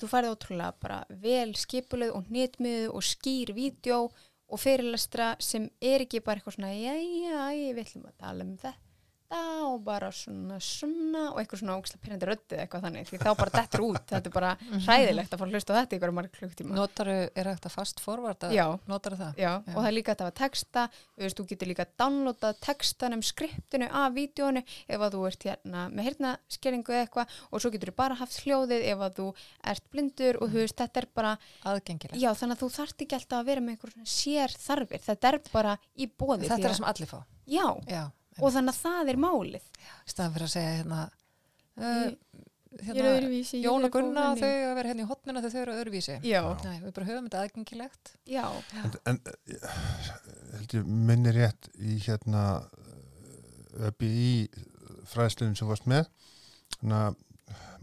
þú færði ótrúlega bara vel skipuleg og netmiðu og skýr vídeo og fyrirlestra sem er ekki bara eitthvað svona jæja, ég vil um að tala um þetta og bara svona svona og eitthvað svona ógislega pyrrandi röddið eitthvað þannig því þá bara dettur út, þetta er bara hræðilegt að fara að hlusta á þetta ykkur marg klukktíma Notaru, er að fast forvarda? Já. Notaru það? Já, Já. og það er líka að hafa texta, þú veist, þú getur líka downloadað textan um skriptinu af vídjónu ef að þú ert hérna með heyrnaskeringu eða eitthvað og svo getur þú bara haft hljóðið ef að þú ert blindur og þú veist, þetta er bara, Aðgengilegt. já, þannig að þú þarft að og þannig að það er málið. Staðan fyrir að segja hérna, uh, Ég er öðruvísi. Jón og Gunna þau að vera hérna í hotnina þegar þau eru öðruvísi. Já, Nei, við bara höfum þetta aðgengilegt. já, en, en held ég minni rétt í hérna upp í fræðslunum sem varst með hérna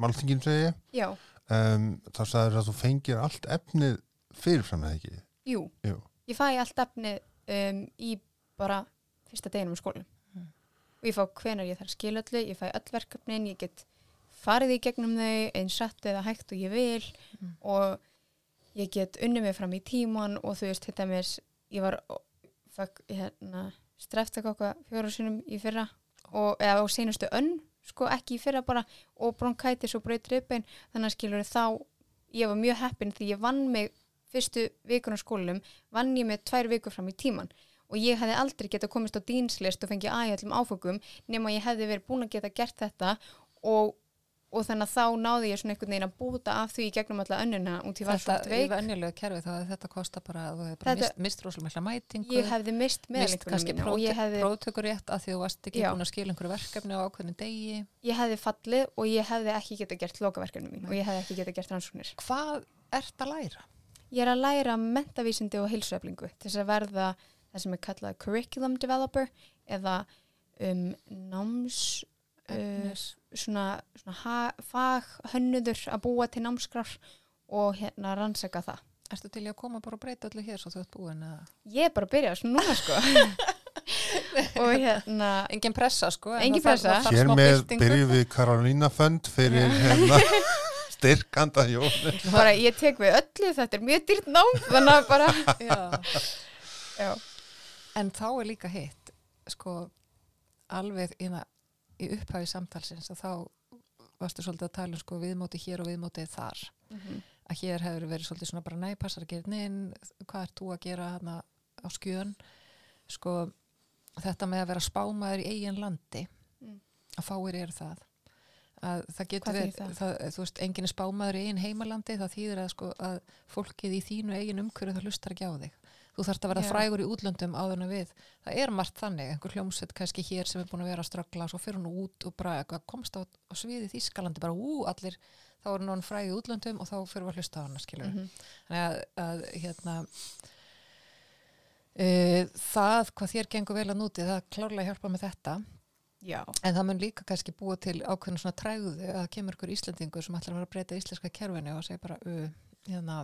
málþingin segi ég já, um, þá sagður að þú fengir allt efnið fyrirfram eða ekki jú. Jú. Ég fæ allt efnið um, í bara fyrsta deginum í skólum. Og ég fá hvenar ég þarf öllu, ég fæ öll verkefnin, ég get farið í gegnum þau eins satt eða hægt og ég vil. Mm. og ég get unnið mig fram í tíman og þú veist, þetta mér ég var fæk, hérna, streftakokka fjóru sinum í fyrra og, eða á seinustu önn sko ekki í fyrra bara og bronkætis og braut ribbein. Þannig að skilur þá ég var mjög heppin því ég vann mig fyrstu vikun á skólanum vann ég með tvær vikur fram í tíman og ég hefði aldrei getað komist á dýnslist og fengið aðjallum áfengum nema ég hefði verið búin að geta gert þetta. Og, og þannig að þá náði ég svona einhvern veginn að búta af því gegnum alla önnuna út í var Þetta svona í veik venjulegu kerfi þá hefði þetta kosta bara að þú hefði bara Þetta- mist, mist rosalega mikla mætingu ég hefði mist mist kannski mína ég hefði, próftökur rétt að því þú varst ekki Já. búin að skila einhverju verkefni á ákveðinu degi. Ég hefði fallið og ég hefði ekki getað gert lokaverkefnum mín og ég það sem er kallað curriculum developer eða um, náms uh, svona, svona ha, faghönnuður að búa til námskrar og hérna rannsaka það Ertu til að koma bara og breyta öllu hér svo þú ert búin að... ég er bara að byrja svona núna sko og hérna Engin pressa sko. en Engin pressa. það þarf Hér með byltingu. byrjum við Karolína Fönd fyrir hérna styrkanda jóni. bara ég tek við öllu þetta er mjög dýrt nám þannig að bara Já. já, En þá er líka hitt, sko, alveg það- í upphafi samtalsins að þá varstu svolítið að tala um sko viðmóti hér og viðmóti þar. Að hér hefur verið svolítið svona bara nei, passar að gera inn, hvað ert þú að gera hana á skjön? Sko, þetta með að vera spámaður í eigin landi, Mm. að fáir eru það. Að það getur verið, þú veist, enginn er spámaður í eigin heimalandi, það þýðir að sko að fólkið í þínu eigin umhverju það lustar ekki á þig. Þú þarft að vera Já. frægur í útlöndum áður en við. Það er margt þannig, einhver hljómsveit kannski hér sem er búin að vera að ströggla og svo fyrir hún út og bara komst á, á sviði Þískalandi, bara ú, allir, þá er hún fræg í útlöndum og þá fyrir við að hlusta á hana, skilur. Mhm. Þannig að, að hérna, uh, það hvað þér gengur vel að núti, það klárlega hjálpa með þetta, já, en það mun líka kannski búa til ákveðinu svona træðu að það kemur ykkur Íslendingur sem ætlar að vera að breyta íslenska kerfinu og segja bara, uh, hérna,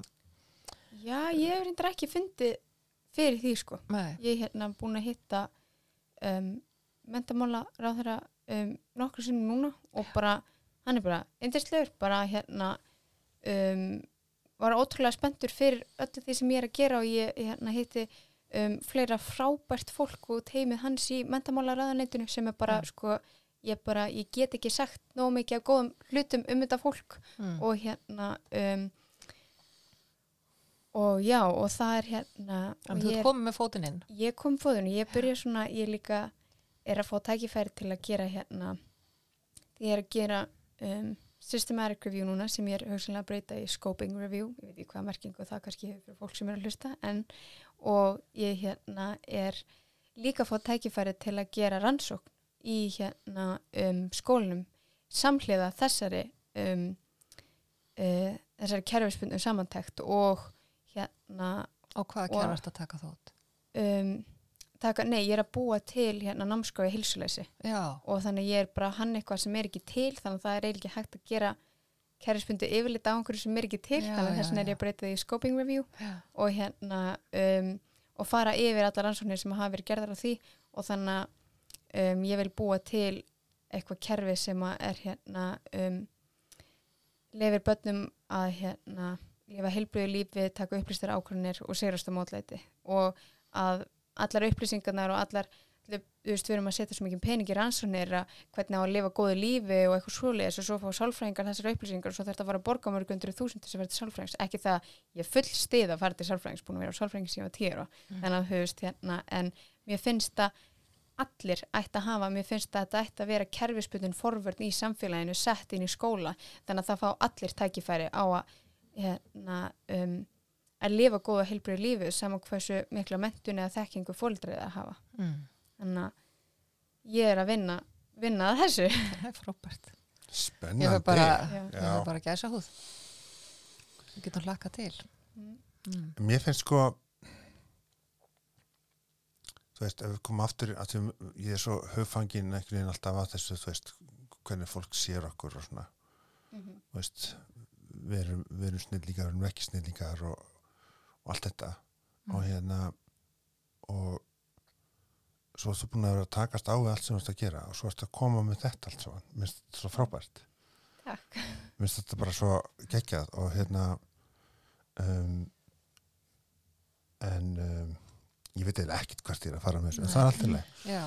já ég hef reyndar ekki fundið fyrir því sko. Með, ég er hérna búin að hitta um, mentamála ráðherra um, nokkru sinnum núna og bara, hann er bara indislegur, bara hérna um, var ótrúlega spenntur fyrir öllu því sem ég er að gera og ég, ég hérna hitti um, fleira frábært fólk og teimið hans í mentamála ráðaneytinu sem er bara Mm. sko, ég bara, ég get ekki sagt nóg mikið af góðum hlutum um þetta fólk mm, og hérna um, og já og það er hérna en þú er- komið með fótinn inn. ég kom fóðun, ég byrja svona ég líka er að fá tækifæri til að gera hérna ég er að gera um, systematic review núna sem ég er hugsanlega að breyta í scoping review, ég veit ekki hvað merkingu það kannski hefur fyrir fólk sem er að hlusta en, og ég hérna er líka að fá tækifæri til að gera rannsókn í hérna um, skólinum samhliða þessari um, uh, þessari kerfispundum samantækt og hérna Og hvaða kerf ert að taka þótt? um, taka, nei, ég er að búa til hérna námskói hilsuleysi og þannig ég er bara hann eitthvað sem er ekki til þannig að það er eiginlega hægt að gera kerfispundu yfirlit á einhverju sem er ekki til. Já, þannig að þess vegna er ég að breyta því scoping review já. og hérna um, og fara yfir allar rannsóknir sem hafa verið gerðar á því. Og þannig að um, ég vil búa til eitthvað kerfi sem að er hérna um, lefir börnum að hérna lifa heilbriðu lífi, taka upplýstar ákvörnir og sigrast á mótlæti. Og að allar upplýsingarnar og allar þú veist, við erum að setja svo mikið pening í rannsóknir að hvernig á að lifa góðu lífi og eitthvað svoleiðis og svo fá sálfræðingar þessar upplýsingar og svo þarf þetta að fara að borga mörg undir þúsundir sem verður sálfræðings. Ekki það að ég full stið að fara til sálfræðings búin að vera á sálfræðings síðan tíu ára. Mm. þannig að veist hérna en mér finnst að allir ætti að hafa, mér finnst að þetta ætti að vera kerfisputun forvörn í samfélaginu sett inn í skóla, þannig að það fá allir tækifæri á að hérna, um, að lifa góða heilbrið lífi saman hversu mikla mentun eða þekkingu fóldrið að hafa Mm. þannig að ég er að vinna vinna að þessu Það er frábært. Ég Spennandi. bara, ég hef bara gæsa húð. Við getum hlakka til. Mm. Mm. Mér finnst sko þú veist, ef við komum aftur að því, ég er svo höfangin einhvern veginn alltaf að þessu, þú veist hvernig fólk sér okkur og svona Mhm. þú veist, við erum, erum snillíkar, við erum ekki snillíkar og, og allt þetta og Mm. hérna og svo ertu búin að vera að takast á við allt sem þú ert að gera og svo ertu að koma með þetta allt saman, minnst svo frábært Takk. Mér finnst þetta bara svo geggjað og hérna um, en um, ég veit eiginlega ekkert hvert ég er að fara með þessu en það er alltaf leið. Já,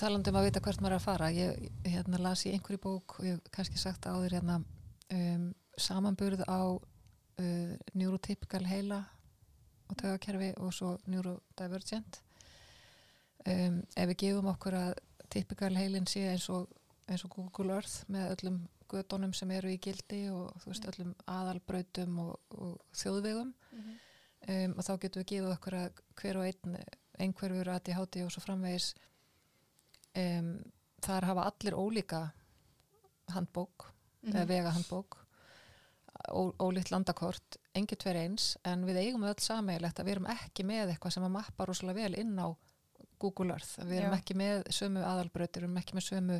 talandi um að vita hvert maður er að fara ég hérna, las í einhverju bók og ég hef kannski sagt áður hérna, um, samanburð á uh, neurotypical heila og tögakerfi og svo neurodivergent. Um, ef við gefum okkur að typical heilin sé eins og, eins og Google Earth með öllum gödunum sem eru í gildi og þú veist öllum aðalbrautum og, og þjóðvegum um, og þá getum við gefið okkur að hver og einn einhverfur aði háti og svo framvegis um, þar hafa allir ólíka handbók eða vega handbók ó, ólíkt landakort, engin tver eins en við eigum öll sameigilegt að við erum ekki með eitthvað sem að mappa rosalega vel inn á Google Earth, við erum Já. ekki með sömu aðalbrautir, við erum ekki með sömu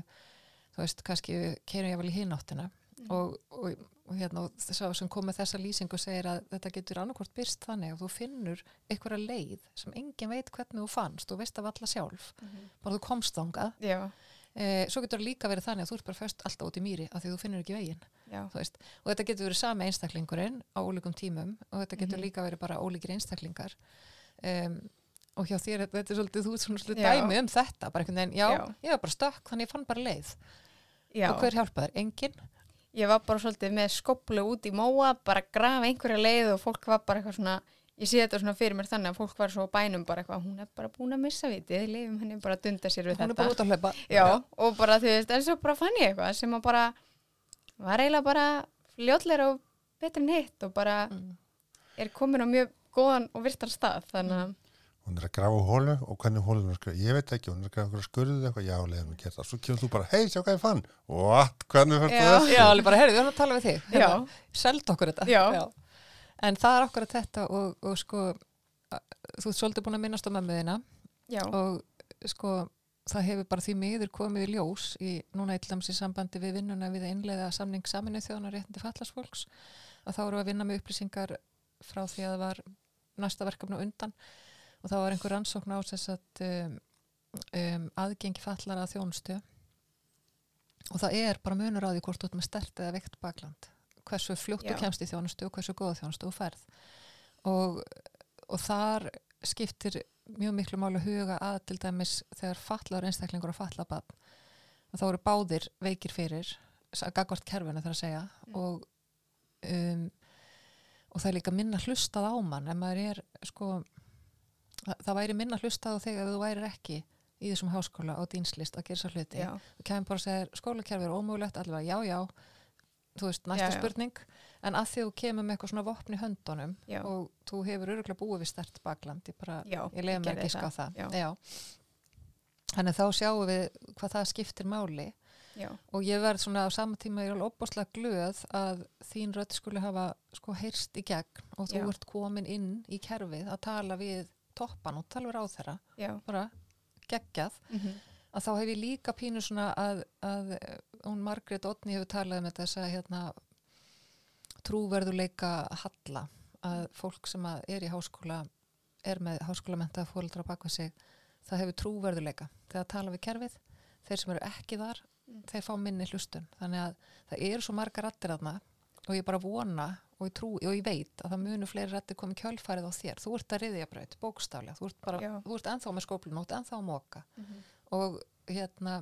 þú veist, kannski keirum ég vel í hináttina. Og, og, og hérna og þess að sem kom með þessa lýsingu segir að þetta getur annarkvort byrst þannig að þú finnur einhverja leið sem engin veit hvernig þú fannst, þú veist af alla sjálf. Bara þú komst þangað. Já, e, svo getur það líka verið þannig að þú ert bara först alltaf út í mýri af því þú finnur ekki veginn og þetta getur verið sami einstaklingurinn á ólíkum tímum og þetta getur Mhm. líka verið bara ólíkir einstaklingar. Um, og hjá þér, þetta er svolítið þú svolítið dæmi um þetta bara einhvern veginn, já, Já. ég var bara stökk þannig ég fann bara leið. Já. og hver hjálpaður, enginn? Ég var bara svolítið með skoplu út í móa, bara grafa einhverja leið og fólk var bara eitthvað svona, ég sé þetta svona fyrir mér þannig að fólk var svo bænum bara eitthvað, hún er bara búin að missa vitið, leifum henni bara að dunda sér við hún er þetta. bara út að hlaupa Já, og bara þú veist, en svo bara fann ég eitthvað sem að bara var eiginlega bara fljótleira og betri en hitt og bara Mm. er komin á mjög góðan og virtan stað þannig að Hún er að grafa hólu og hvernig hólun er að skrifa, ég veit ekki, hún er að grafa skurðið eitthvað, já, leiðum að gera það. Svo kemur þú bara, hei, sjá hvað ég fann. What? Hvernig Já. það þessu? Já, alveg bara, heyrðu, við erum að tala við þig Já. Hérna, Seld okkur þetta Já. En það er okkur að þetta og, og sko þú ert svolítið búin að minnast á mömmuðina og sko það hefur bara því miður komið í ljós í núna eitthvað í sambandi við vinnuna við að innleiða samning saminu þjóðanar réttindi fallasfólks að þá við að vinna með upplýsingar frá því að það var næsta verkefni undan og þá var einhver rannsókn á þess að um, um, aðgengi fallara að þjónustu og það er bara munur á því hvort þú ert með stert eða veikt bakland hversu fljótt þú kemst í þjónustu og hversu góða þjónustu þú færð og, og þar skiptir mjög miklu máli að huga að til dæmis þegar fallaður einstaklingur og fallabab þá eru báðir veikir fyrir gagvart kerfinu þar að segja og um, og það er líka minna hlustað á mann ef maður er sko það, væri minna hlustað á þig ef þú værir ekki í þessum háskóla á dýnslist að gera svo hluti. Já, þú kemur bara að segja skólakerfi er ómögulegt allavega já já þú veist næsta Já, já. spurning. En að því þú kemur með eitthvað svona vopn í höndunum Já. og þú hefur öruglega búið við stert bakland ég bara, já ég leiði mér ekki ská það, já, Já. þannig þá sjáum við hvað það skiptir máli. Já, og ég verð svona á sama tíma ég er alveg opbáslega glöð að þín rödd skuli hafa sko heyrst í gegn og þú Já. ert komin inn í kerfið að tala við toppan og tala við ráþæra já, bara geggjað. Mhm, að þá hef ég líka pínu svona að, að eh, hún Margrét Otni hefur talað um þetta þess að hérna trúverðuleika halla að fólk sem að er í háskóla er með háskólamenta fóreldra bak við sig það hefur trúverðuleika þegar tala við kerfið þeir sem eru ekki þar Mm. þeir fá minni hlustun. Þannig að það eru svo margar rættir aðna og ég bara vona og ég, trú, og ég veit að það munu fleiri rættir komið kjölfarið á þér. Þú ert að riðja braut, bókstaflega. Þú ert, bara, þú ert ennþá með skóplun þú ert ennþá að móka mhm, og hérna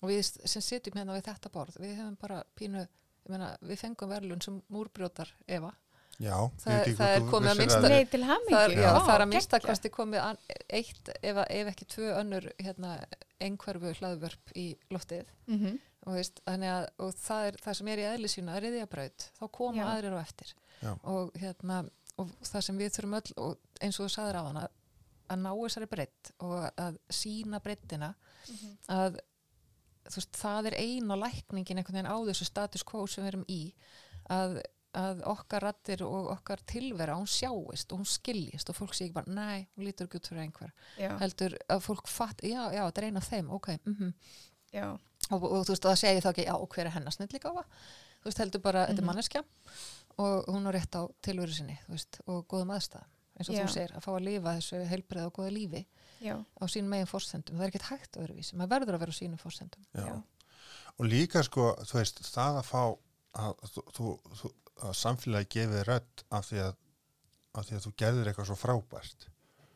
og við sem sitjum hérna við þetta borð við hefum bara pínu ég meina, við fengum verðlun sem múrbrjótar Eva. Já, Það- ekki það hvort er komið að minnsta- Nei, til það er, það er að minnstakosti komið an, eitt ef, ef ekki tvö önnur hérna, einhverfu hlaðvörp í loftið. Mhm, og, veist, að, og það er það sem er í eðli sína að riðja braut, þá koma Já. aðrir á eftir. Já. og, hérna, og það sem við þurfum öll og eins og þú sagðir á hana að ná þessari breytt og að sína breyttina mhm, að þú veist, það er eina lækningin einhvern veginn á þessu status quo sem við erum í að, að okkar rattir og okkar tilvera hún sjáist og hún skiljist og fólk sé ekki bara, nei, hún lítur ekki út fyrir einhver. Já, heldur að fólk fatt, já, já, þetta er eina af þeim ok, mhm. Já, og, og þú veist, það segir þá ekki, já, hver er hennar snilligáfa þú veist, heldur bara, þetta er Mhm. manneskja og hún er rétt á tilveru sinni þú veist, og góðum aðstæðum eins og Já. þú segir, að fá að lifa þessu heilbreið og góða lífi já, á sínum megin fórsendum, það er ekkert hægt öðruvísi maður verður að vera á sínum fórsendum Já. Já. Og líka sko, þú veist, það að fá að, þú, þú, þú, að samfélagi gefið rödd af því að, af því að þú gerðir eitthvað svo frábært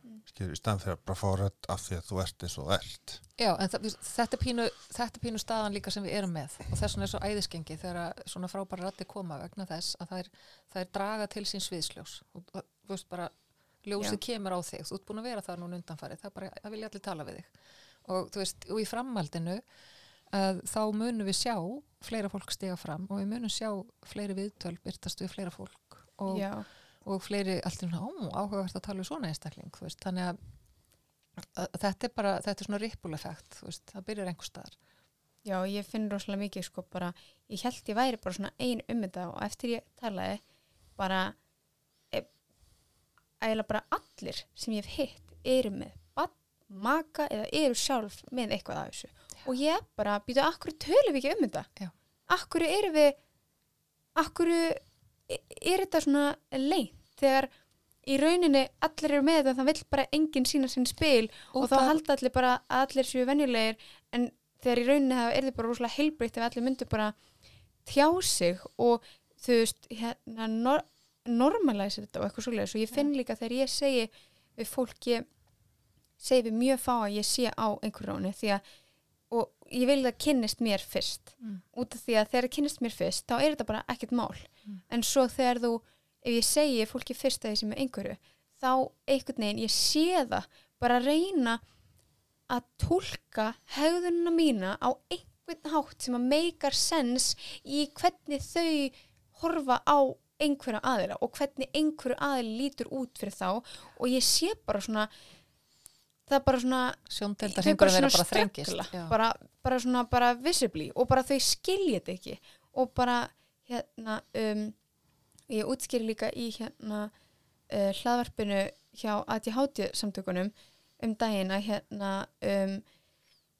Mm. skilur, í fyrir að bara fá rödd af því að þú ert eins og ert Já, en það, þetta, er pínu, þetta er pínu staðan líka sem við erum með og þess vegna er svo æðiskengi þegar að svona frábæra rætti koma vegna þess að það er, það er draga til sín sviðsljós og og, þú veist bara ljósið kemur á þig, þú ert búin að vera það núna undanfarið, það bara, það vilja allir tala við þig. Og þú veist, og í framhaldinu að þá munum við sjá fleira fólk stiga fram og við munum sjá fleiri viðtöl byrtast við fleira fólk og, og fleiri allt í ó, áhugavert að tala við svona einstakling, veist, þannig að, að þetta er bara, þetta er svona rippuleffekt, það byrjar einhver staðar. já, ég finn rosalega mikið sko bara, ég held ég væri bara svona ein um þetta og eftir ég talaði bara eiginlega bara allir sem ég hef hitt eru með bann, maka eða eru sjálf með eitthvað af þessu. Og ég bara býtu, akkur tölum við ekki um þetta? Já. akkur eru við akkur er þetta svona leint þegar í rauninni allir eru með þetta það vill bara enginn sína sinn spil og, Og þá halda allir bara að allir séu venjulegir. En þegar í rauninni það er þið bara rosalega heilbreytt ef allir myndu bara tjá sig og þú veist hérna nor normalæsa þetta og eitthvað svoleiðis og ég finn líka þegar ég segi við fólk ég segi við mjög fá að ég sé á einhver ráni því að og ég vil það kynnist mér fyrst Mm. út af því að þegar það kynnist mér fyrst þá er þetta bara ekkert mál Mm. en svo þegar þú, ef ég segi fólki fyrst að ég sé með einhverju þá einhvern veginn, ég sé það bara reyna að tólka hegðunina mína á einhvern hátt sem að meikar sens í hvernig þau horfa á einhverja aðila og hvernig einhverju aðila lítur út fyrir þá og ég sé bara svona það er bara svona þau bara svona Já. bara, bara svona bara visibly og bara þau skilja þetta ekki og bara hérna um, ég útskýri líka í hérna uh, hlaðvarpinu hjá ADHD samtökunum um daginn að hérna um,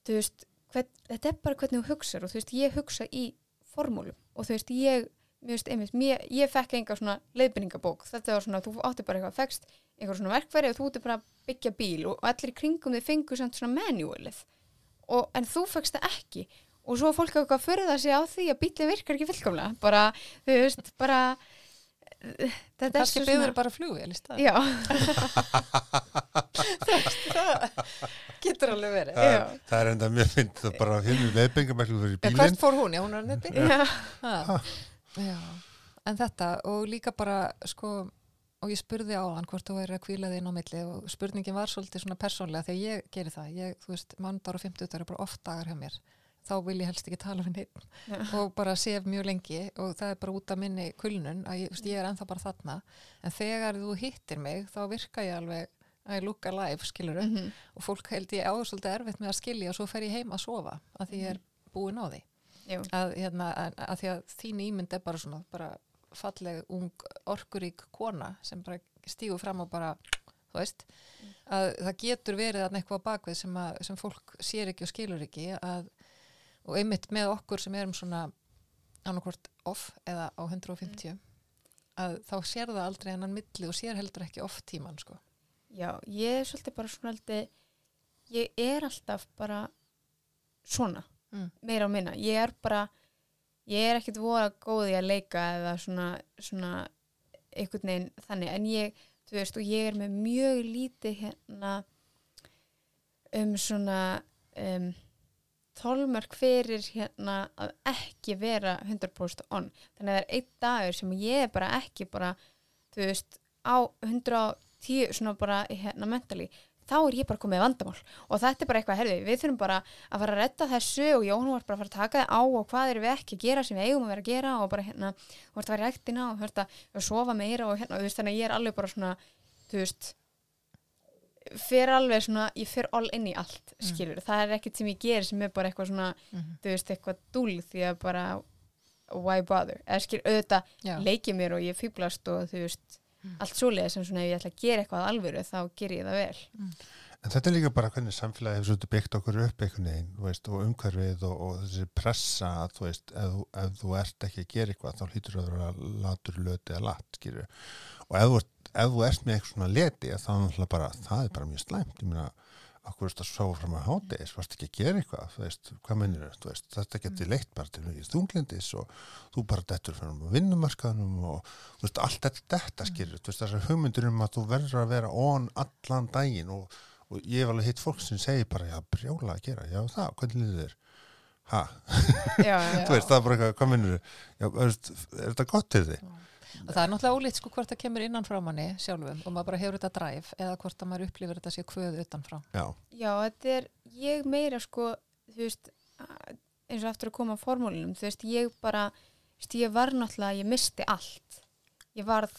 þú veist hvern, þetta er bara hvernig þú hugsar og þú veist ég hugsa í formúlum og þú veist ég veist, einmitt, mér, ég fekk enga svona leiðbynningabók, þetta var svona, þú átti bara eitthvað fekst einhver svona verkfæri og þú átti bara að byggja bíl og, og allir í kringum þið fengu samt svona manualið og, en þú fekst það ekki og svo fólk eitthvað að förða sig á því að bílinn virkar ekki fullkomlega bara, þú veist, bara þetta er Kannski byggður bara stað. já, Getur alveg verið. það, Já. er- það er enda mjög fyndið það bara fyrir En bílinn hvert fór hún? Já, hún er nefni. Já, en þetta og líka bara sko og ég spurði á hann hvort þú væri að kvíla þig inn á milli og spurningin var svolítið svona persónlega þegar ég geri það, ég, þú veist, mandar og 50 eru bara oft dagar hjá mér þá vil ég helst ekki tala við neitt já. og bara sef mjög lengi og það er bara út af minni kulnun að ég, veist, ég er ennþá bara þarna en þegar þú hittir mig þá virka ég alveg að ég look alive, skilur Mhm. og fólk held ég áður svolítið erfitt með að skilja og svo fer ég heim að sofa að því ég er búin á því. Að, hérna, að, að því að þín ímynd er bara svona bara falleg, ung, orkurík kona sem bara stígur fram og bara þú veist, að það getur verið að á bakvið sem, að, sem fólk sér ekki og skilur ekki að, og einmitt með okkur sem erum svona annarkvort off eða á 150 að þá sér það aldrei hennan milli og sér heldur ekki off tíman sko. Já, ég er svolítið bara svona aldrei, ég er alltaf bara svona, Mm. meira og minna. Ég er bara, ég er ekkert voða góð í að leika eða svona, svona einhvern veginn þannig, en ég, þú veist, og ég er með mjög lítið hérna um svona um, tólmörk fyrir hérna að ekki vera 100% on. Þannig að það er einn dagur sem ég er bara ekki bara, þú veist, á 110 svona bara hérna mentally þá er ég bara komið vandamál. Og þetta er bara eitthvað, herði, við þurfum bara að fara að redda þessu og Jón var bara að fara að taka þið á og hvað erum við ekki að gera sem við eigum að vera að gera og bara hérna, þú ert að vera í ektina og þú ert að sofa meira og hérna, þú veist, þannig að ég er alveg bara svona, þú veist fer alveg svona, ég fer all inn í allt, skilur, það er ekkert sem ég ger sem er bara eitthvað svona, Mhm. þú veist, eitthvað dúl því að bara why bother, eða skil, auðvitað leikið mér og ég fýblast og þú veist, Mm. allt svoleiðis sem svona ef ég ætla að gera eitthvað að alvöru þá ger ég það vel. En þetta er líka bara hvernig samfélagi hefur svolítið byggt okkur upp einhvern veginn, veist, og umhverfið og, og þessi pressa að, þú veist, ef, þú- ef þú ert ekki að gera eitthvað, þá hlýtur þú að vera latur, löti eða latt, skýrur. Og ef þú, ert, ef þú ert með eitthvað svona leti, þá er bara, það er bara mjög slæmt. Ég meina, akkur veist að sofa fram að hátis, varst ekki að gera eitthvað, þú veist, þú veist, þetta geti leitt bara til mikið þunglindis og þú bara dettur fram á vinnumarkaðnum og þú veist, allt þetta þetta skilur, þú þessar hugmyndir um að þú verður að vera on allan daginn og, og ég hef alveg hitt fólk sem segir bara, já, brjála að gera, já, það, hvernig liður þér? Ha, já, já. þú veist, það er bara eitthvað, hvað já, þú veist, er þetta gott til því? Og það er náttúrulega ólít sko hvort það kemur innan frá manni sjálfum og maður bara hefur þetta dræf eða hvort að maður upplifir þetta sé kvöð utanfrá. Já, Já, þetta er, ég meira sko, þú veist, eins og aftur að koma að formúlinum, þú veist, ég bara, þú veist, ég var náttúrulega, ég misti allt. Ég varð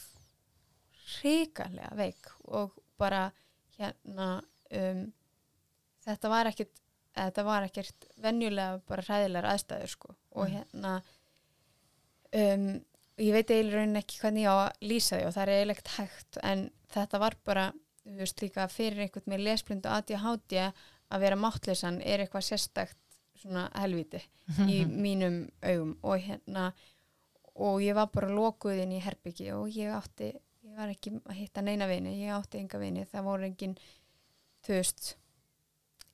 hrikalega veik og bara hérna, um, þetta var ekkert, þetta var ekkert venjulega bara hræðilegar aðstæður sko og hérna, um, ég veit eiginlega raunin ekki hvernig ég á að lýsa því og það er eiginlegt hægt en þetta var bara, þú veist líka fyrir einhvern með lesblindu ADHD að vera máttleysan er eitthvað sérstakt svona helviti í mínum augum. Og hérna og ég var bara lokuð inn í herbyggi og ég átti, ég var ekki að hitta neina vini, ég átti enga vini. Það voru engin, þú veist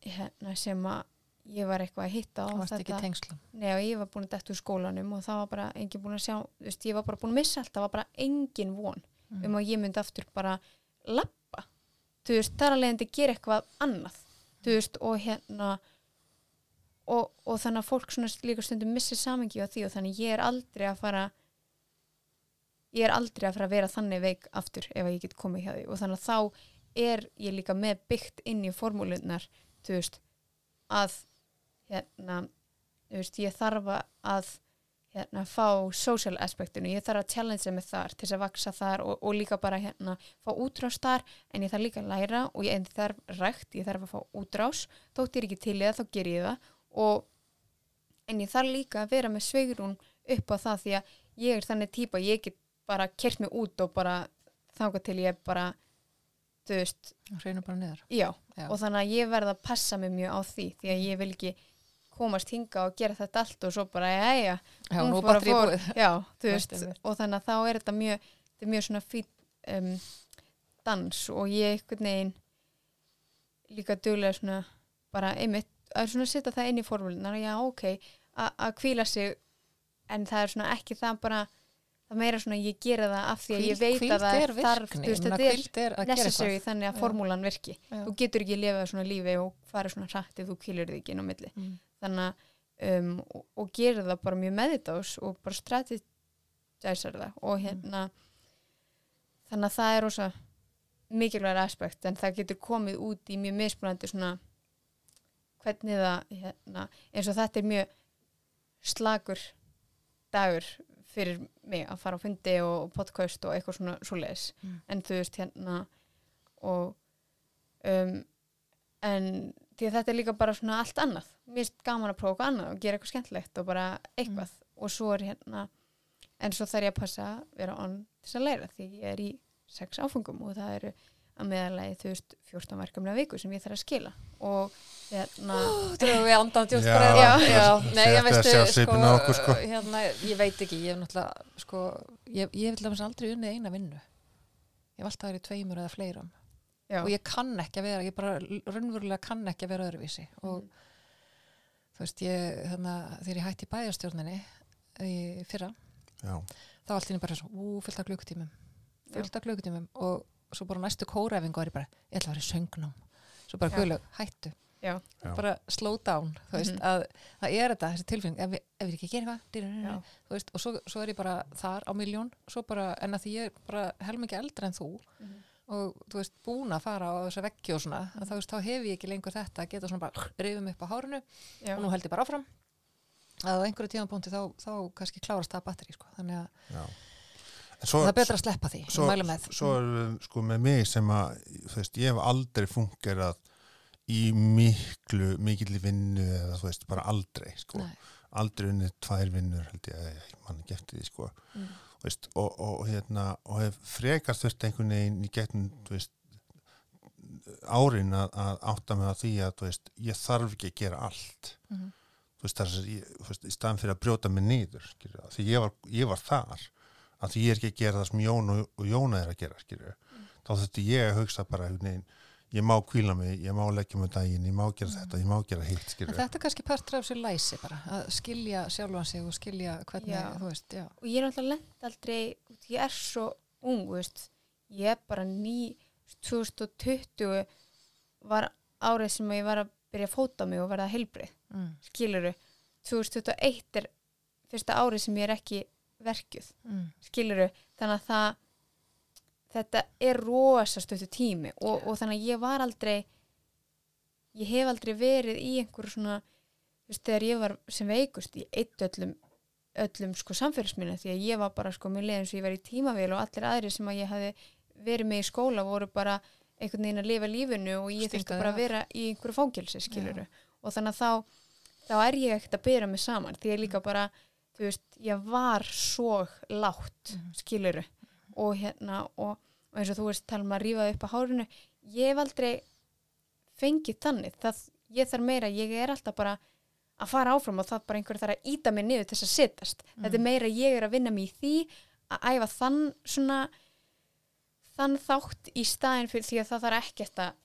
hérna sem að ég var eitthvað að hitta ekki tengslum? Nei og ég var búin að detta úr skólanum og það var bara engin búin að sjá, veist, ég var bara búin að missa allt, það var bara engin von Mhm. um að ég myndi aftur bara lappa, þú veist, þar að leiðandi gera eitthvað annað, þú veist, og hérna og, og þannig að fólk svona líka stundum missi samengi á því og þannig ég er aldrei að fara ég er aldrei að fara að vera þannig veik aftur ef að ég get komið hjá því. Og þannig að þá er ég líka með byggt inn í formúlunar, þú veist að hérna, veist, ég þarf að hérna, fá social aspektinu, ég þarf að challenge mig þar til þess að vaksa þar og, og líka bara hérna, fá útrás þar, en ég þarf líka að læra og ég þarf rækt, ég þarf að fá útrás. Þótt ég er ekki til í það, þá ger ég það. Og en ég þarf líka að vera með sveigrún upp á það því að ég er þannig típa, ég get bara kert mig út og bara þangað til ég bara þú veist, hreinu bara niður. Já, Já. og þannig að ég verð að passa mig mjög á því því að ég vil ekki komast hinga og gera þetta allt og svo bara, jæja, Já, hún bara batterið fór- já, þú veist, og þannig að þá er þetta mjög, þetta er mjög svona fýtt um, dans og ég einhvern veginn líka duglega svona bara einmitt, að svona setja það inn í formúlunar, já, ok, að kvíla sig en það er svona ekki það bara það meira svona ég gera það af því að ég veit að það er þarf, þú veist, þetta er að necessary eitthvað. þannig að Já. formúlan virki. Já. þú getur ekki lifað svona lífi og fara svona hrætt ef þú kýlur þig inn á milli. Mm. Þannig um, og, og gerir það bara mjög meðvitaðs og bara strategæsar það og Mm. hérna þannig að það er rosa mikilvægur aspekt en það getur komið út í mjög mismunandi svona hvernig það hérna, eins og þetta er mjög slagur dagur fyrir mig að fara á fundi og podcast og eitthvað svona svoleiðis Mm. en þú veist hérna og um, en því að þetta er líka bara svona allt annað. Mér finnst gaman að prófa eitthvað annað og gera eitthvað skemmtilegt og bara eitthvað. Og svo er hérna en svo þarf ég að passa að vera on til þess að læra því ég er í sex áfengum og það eru að meðalagi þú veist 14 verkefni viku sem ég þarf að skila. Og hérna Drögum við andan Já, bara já, já, þið nei, ég veistu, sko, á okkur, sko. hérna, ég veit ekki, ég hef náttúrulega, sko, ég, ég hef til dæmis aldrei unnið eina vinnu. Ég hef alltaf verið tveimur eða fleirum já, og ég kann ekki að vera, ég bara raunverulega kann ekki að vera öðruvísi. Og þú veist, ég, þannig að þegar ég hætti bæjarstjórninni í fyrra, já, þá allt í henni bara svo, ú, fullt af klukkutímum, fullt af klukkutímum. Og svo bara næstu kórafingu var ég bara, ég ætla að vera í söngnám, svo bara Já. guðlaug, hættu. Já, bara slow down þú veist, Mhm. að það er þetta, þessi tilfinning ef ef við ekki gera eitthvað og svo, svo er ég bara þar á miljón, svo bara, en að því ég er bara helmingi eldri en þú Mhm. Og þú veist, búin að fara á þessa veggi og svona, að þá, veist, þá hef ég ekki lengur þetta að geta svona bara rifum upp á hárinu já, og nú held ég bara áfram að á einhverju tíðanbúndi þá, þá kannski klárast það batteri sko. þannig að svo, það er betra að sleppa því svo, með svo er við sko með mig sem að þú veist, ég hef aldrei fungerað í miklu, mikill vinnu eða þú veist, bara aldrei sko. Nei. Aldrei unnið tvær vinnur held ég, að ég mann ekki eftir því sko. Mm. Veist, og, og, hérna, og hef frekast þurft einhvern veginn í veist, árin að, að átta mig á því að veist, ég þarf ekki að gera allt Mhm. þú veist, þú veist, í staðan fyrir að brjóta mig skilur, því ég var, ég var þar að því ég er ekki að gera það sem Jón og, og Jóna er að gera skilur, þá þetta ég að hugsa bara veginn, ég má kvíla mig, ég má leggja mig daginn, ég má gera Mm. þetta, ég má gera hitt, þetta er kannski partur af sér læsi bara, að skilja sjálfan sig og skilja hvernig, Já. þú veist, já. og ég er alltaf lent aldrei ég er svo ung þú veist. ég er bara ný 2020 var árið sem ég var að byrja að fóta mig og verða heilbrið Mm. skiluru 2021 er fyrsta árið sem ég er ekki verkjuð Mm. skiluru þannig að það þetta er rosa stöttu tími og, og þannig að ég var aldrei ég hef aldrei verið í einhverju svona veist, þegar ég var sem veikust í eitt öllum öllum sko samfélagsminna því að ég var bara sko mér leiðin sem ég var í tímavél og allir aðri sem að ég hafi verið með í skóla voru bara einhvern veginn að lifa lífinu og ég þurfti bara að vera í einhverju fangilsi skiluru og þannig að þá þá er ég ekkert að byrja mig saman því ég líka bara, þú veist, ég var svo látt, Mhm. skiluru og hérna og, og eins og þú veist tala um að rífa upp á hárinu. Ég hef aldrei fengið þannig. Það, ég þarf meira, ég er alltaf bara að fara áfram og það bara einhver þarf að íta mig niður til þess að sittast þetta er meira ég er að vinna mig í því að æfa þann svona þann þátt í staðin fyrir því að það þarf ekkert að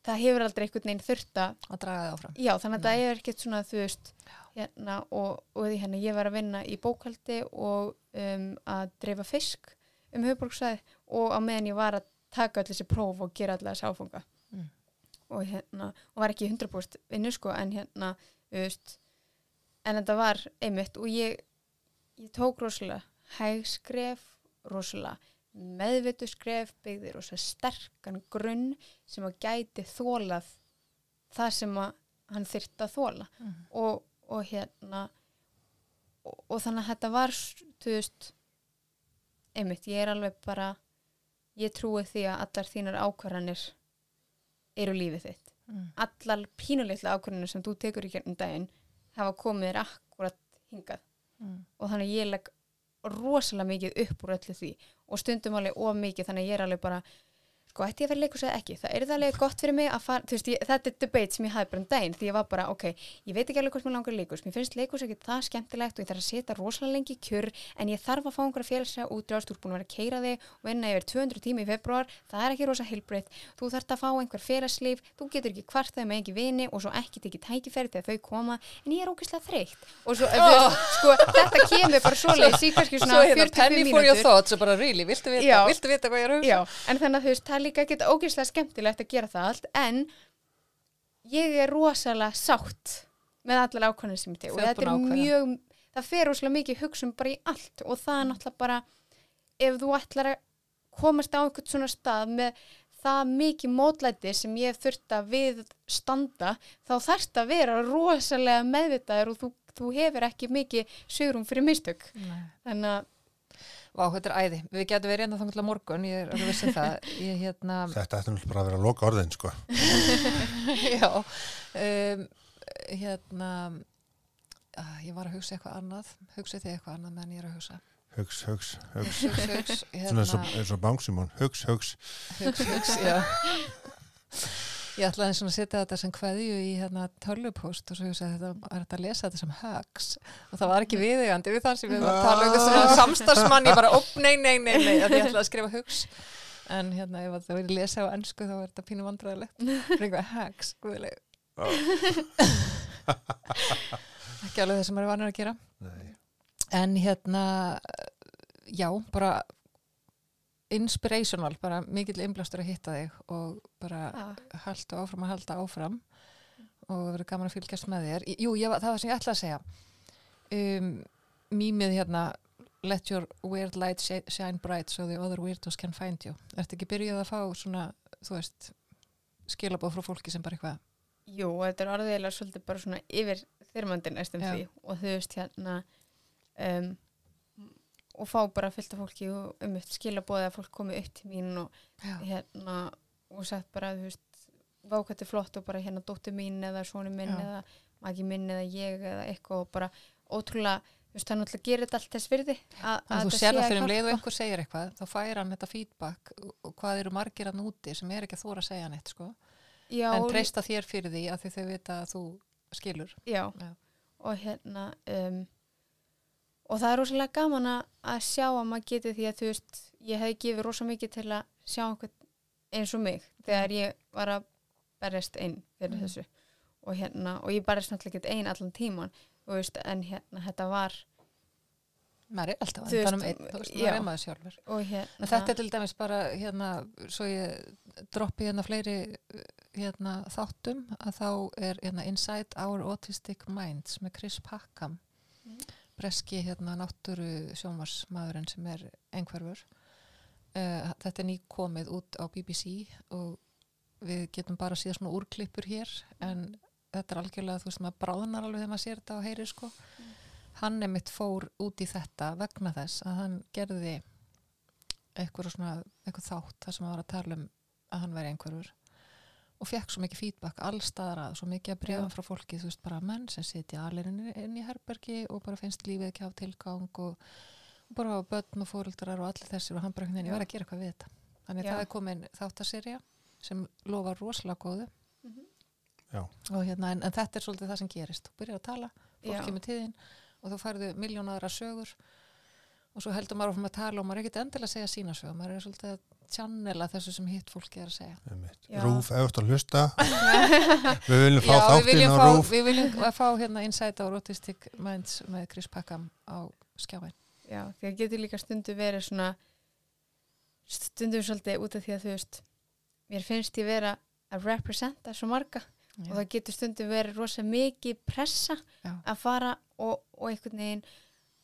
það hefur aldrei einhvern veginn þurft að Að draga það áfram. Já, þannig að það er ekkert svona, þú veist, hérna, og, og því hérna, ég var að vinna í bókaldi og um, að dreifa fisk um höfuborgsæði og á meðan ég var að taka allir þessi próf og gera allir þessi áfanga. Mm. Og hérna, og var ekki 100% vinnu, sko, en hérna, veist, en þetta var einmitt og ég, ég tók rosalega hægskref, rosalega meðvitu skref, byggði rosalega sterkan grunn sem að gæti þólað það sem að hann þyrfti að þóla Mm. og, og hérna og, og þannig að þetta var þú veist einmitt, ég er alveg bara ég trúi því að allar þínar ákvarðanir eru lífið þitt Mm. allar pínulitla ákvarðanir sem þú tekur í gernum daginn hafa komið þér akkurat hingað Mm. og þannig ég legg rosalega mikið upp úr öllu því og stundum alveg of mikið þannig ég er alveg bara sko, ætti ég að vera leikus eða ekki? Það er það alveg gott fyrir mig að fara, þú veist, ég, þetta er debate sem ég hafði bara um daginn, því ég var bara, ok, ég veit ekki alveg hvort mér langar leikus, mér finnst leikus ekki það skemmtilegt og ég þarf að setja rosalega lengi kjör en ég þarf að fá einhverja félagslega útrást, þú ert búin að vera að keira þig og vinna yfir 200 tíma í februar, það er ekki rosa heilbreytt, þú þarf að fá einhver félagslíf, þú getur ekki kvartaði með ekki vini og svo ekki tekið tækifæri þegar þau koma, en ég er ógeðslega þreytt og svo, oh. sko, þetta kemur bara svoleiðis í kannski svona Svo hérna, 45 penny for your mínútur. thoughts og bara really, viltu vita, viltu vita hvað ég er að hugsa? Já, en þannig að þú veist, er líka ekkert ógeðslega skemmtilegt að gera það allt, en ég er rosalega sátt með allar ákvæmlega sem ég teg og þetta er ákveða. mjög, það fer rosalega mikið hugsun bara í allt og það er náttúrulega bara ef þú ætlar að komast á einhvern svona stað með það mikið mótlæti sem ég þurft að við standa, þá þarft að vera rosalega meðvitaður og þú, þú hefur ekki mikið sigurum fyrir mistök. Nei. Þannig að Vá, þetta er æði. Við getum verið enda þannig til morgun, ég er alveg vissið það. Ég hérna, Þetta ætti náttúrulega bara að vera að loka orðin, sko. já, um, hérna, að, ég var að hugsa eitthvað annað, hugsið þið eitthvað annað meðan ég er að hugsa. Hugs, hugs, hugs. Hugs, hugs, Svona eins og, hérna, eins og Bangsimón. Hugs, hugs. hugs, hugs, já. Ég ætlaði svona að setja þetta sem kveðju í hérna tölvupóst og svo hugsaði þetta, er þetta að lesa þetta sem hugs? Og það var ekki viðegandi við þar sem við varum að tala um svona samstarfsmann, ég bara, upp, nei, nei, nei, nei, að ég ætlaði að skrifa hugs. En hérna ef það verið lesa á ennsku þá er þetta pínu vandræðilegt það er eitthvað hugs, guðileg ekki alveg það sem maður er vanur að gera. Nei. en hérna já, bara inspirational, bara mikill innblastur að hitta þig og bara að, halda áfram að halda áfram og verður gaman að fylgjast með þér. Jú, ég, það var sem ég ætla að segja. Um, Mýmið hérna Let your weird light shi- shine bright so the other weirdos can find you. Ertu ekki byrjuð að fá svona, þú veist skilabóð frá fólki sem bara eitthvað? Jú, þetta er orðiðilega svolítið bara svona yfir þyrmandi næstum Já. því. Og þú veist hérna um, og fá bara fyllt af fólki og um eitt skilabóði að fólk komi upp til mín og Já, hérna og sagt bara, þú veist, vákvætti flott og bara hérna dóttir mín eða svona minn Já. eða magi minn eða ég eða eitthvað og bara ótrúlega, þú veist, það náttúrulega gerir þetta allt þess virði að, þú sér sé það að fyrir um leið og hjálpa. einhver segir eitthvað þá fær hann þetta feedback og- hvað eru margir að núti sem er ekki að þóra að segja neitt sko. Já, en treysta þér fyrir því að þau vita að þú skilur Já, Já. og hérna um, og það er rosalega gaman að- sjá að maður geti því að þú veist, ég hefði gefið rosa mikið til að sjá eins og mig þegar ég var að berjast einn fyrir Mm. þessu og hérna, og ég berjast náttúrulega ekki einn allan tíman veist, en hérna, þetta var maður er alltaf veist, andanum einn, veist, maður er maður sjálfur og hérna, þetta er til dæmis bara hérna, svo ég droppi hérna fleiri hérna, þáttum að þá er hérna, Inside Our Autistic Minds með Chris Packham Mm. Breski hérna, náttúru sjómarsmaðurinn sem er einhverfur. Uh, þetta er nýkomið út á BBC og við getum bara síðan svona úrklippur hér en þetta er algjörlega, þú veist, maður bráðnar alveg þegar maður sér þetta og heyrir sko. Hann emitt fór út í þetta vegna þess að hann gerði eitthvað svona, eitthvað þátt þar sem hann var að tala um að hann væri einhverfur og fekk svo mikið feedback allstaðar að, svo mikið að Já. frá fólki þú veist bara menn sem sitja allir inn, inn í herbergi og bara finnst lífið ekki af tilgang og, og bara börn og fóreldrar og allir þessir og hann bara ég verð að gera eitthvað við þetta þannig Já. að það er komin þáttaserja sem lofar rosalega góðu Mhm. Já. og hérna, en, en þetta er svolítið það sem gerist þú byrjar að tala, fólk kemur tíðin og þú færðu miljónaðra sögur og svo heldur maður áfram að tala og maður er ekkert endilega að segja sína sögur maður er svolítið að channela þessu sem hitt fólki er að segja. Já. Rúf, ert að hlusta við viljum fá Já, við þáttinn á fá, Rúf við viljum að fá hérna Insight á Autistic Minds með Chris Packham á skjáin já, því að getur líka stundu verið svona stundum svolítið út af því að þú veist mér finnst ég vera að representa svo marga og það getur stundum verið rosa mikið pressa Já. að fara og, og einhvern veginn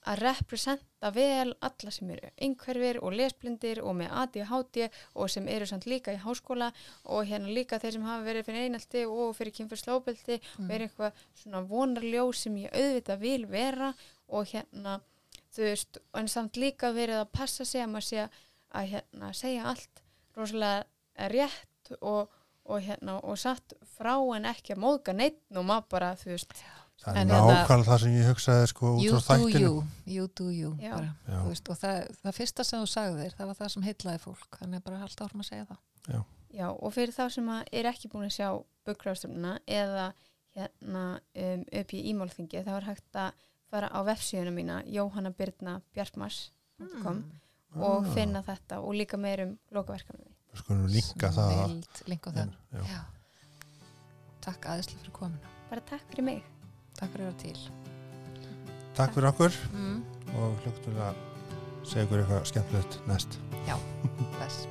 að representa vel alla sem eru einhverfir og lesblindir og með ADHD og sem eru samt líka í háskóla og hérna líka þeir sem hafa verið fyrir einaldi og fyrir kynfyrslóbeldi Mm. og er eitthvað svona vonarljó sem ég auðvitað vil vera og hérna þú veist, en samt líka verið að passa sig að maður sé að hérna segja allt rosalega rétt og, og hérna og satt frá en ekki að móðga neitt og maður bara, þú veist það En er hérna- nákvæmlega það sem ég hugsaði sko út You frá do þættinu you, you do you Já. bara, Já. þú veist, og það, það fyrsta sem þú sagðir það var það sem heitlaði fólk þannig bara halda áfram að segja það Já, og fyrir þá sem að er ekki búin að sjá buggrafstöfnuna eða hérna um, upp í ímálþingi þá er hægt að fara á vefsíðuna mína johannabirnabjartmars.com og Ah. finna þetta og líka meir um lokaverkefni. Við skulum líka það Snild, link á það Já. Já. Takk aðeinslega fyrir komuna Bara takk fyrir mig. Takk fyrir að til. Takk fyrir okkur. Mm. og hlugtum að segja ykkur eitthvað skemmtilegt næst. Bless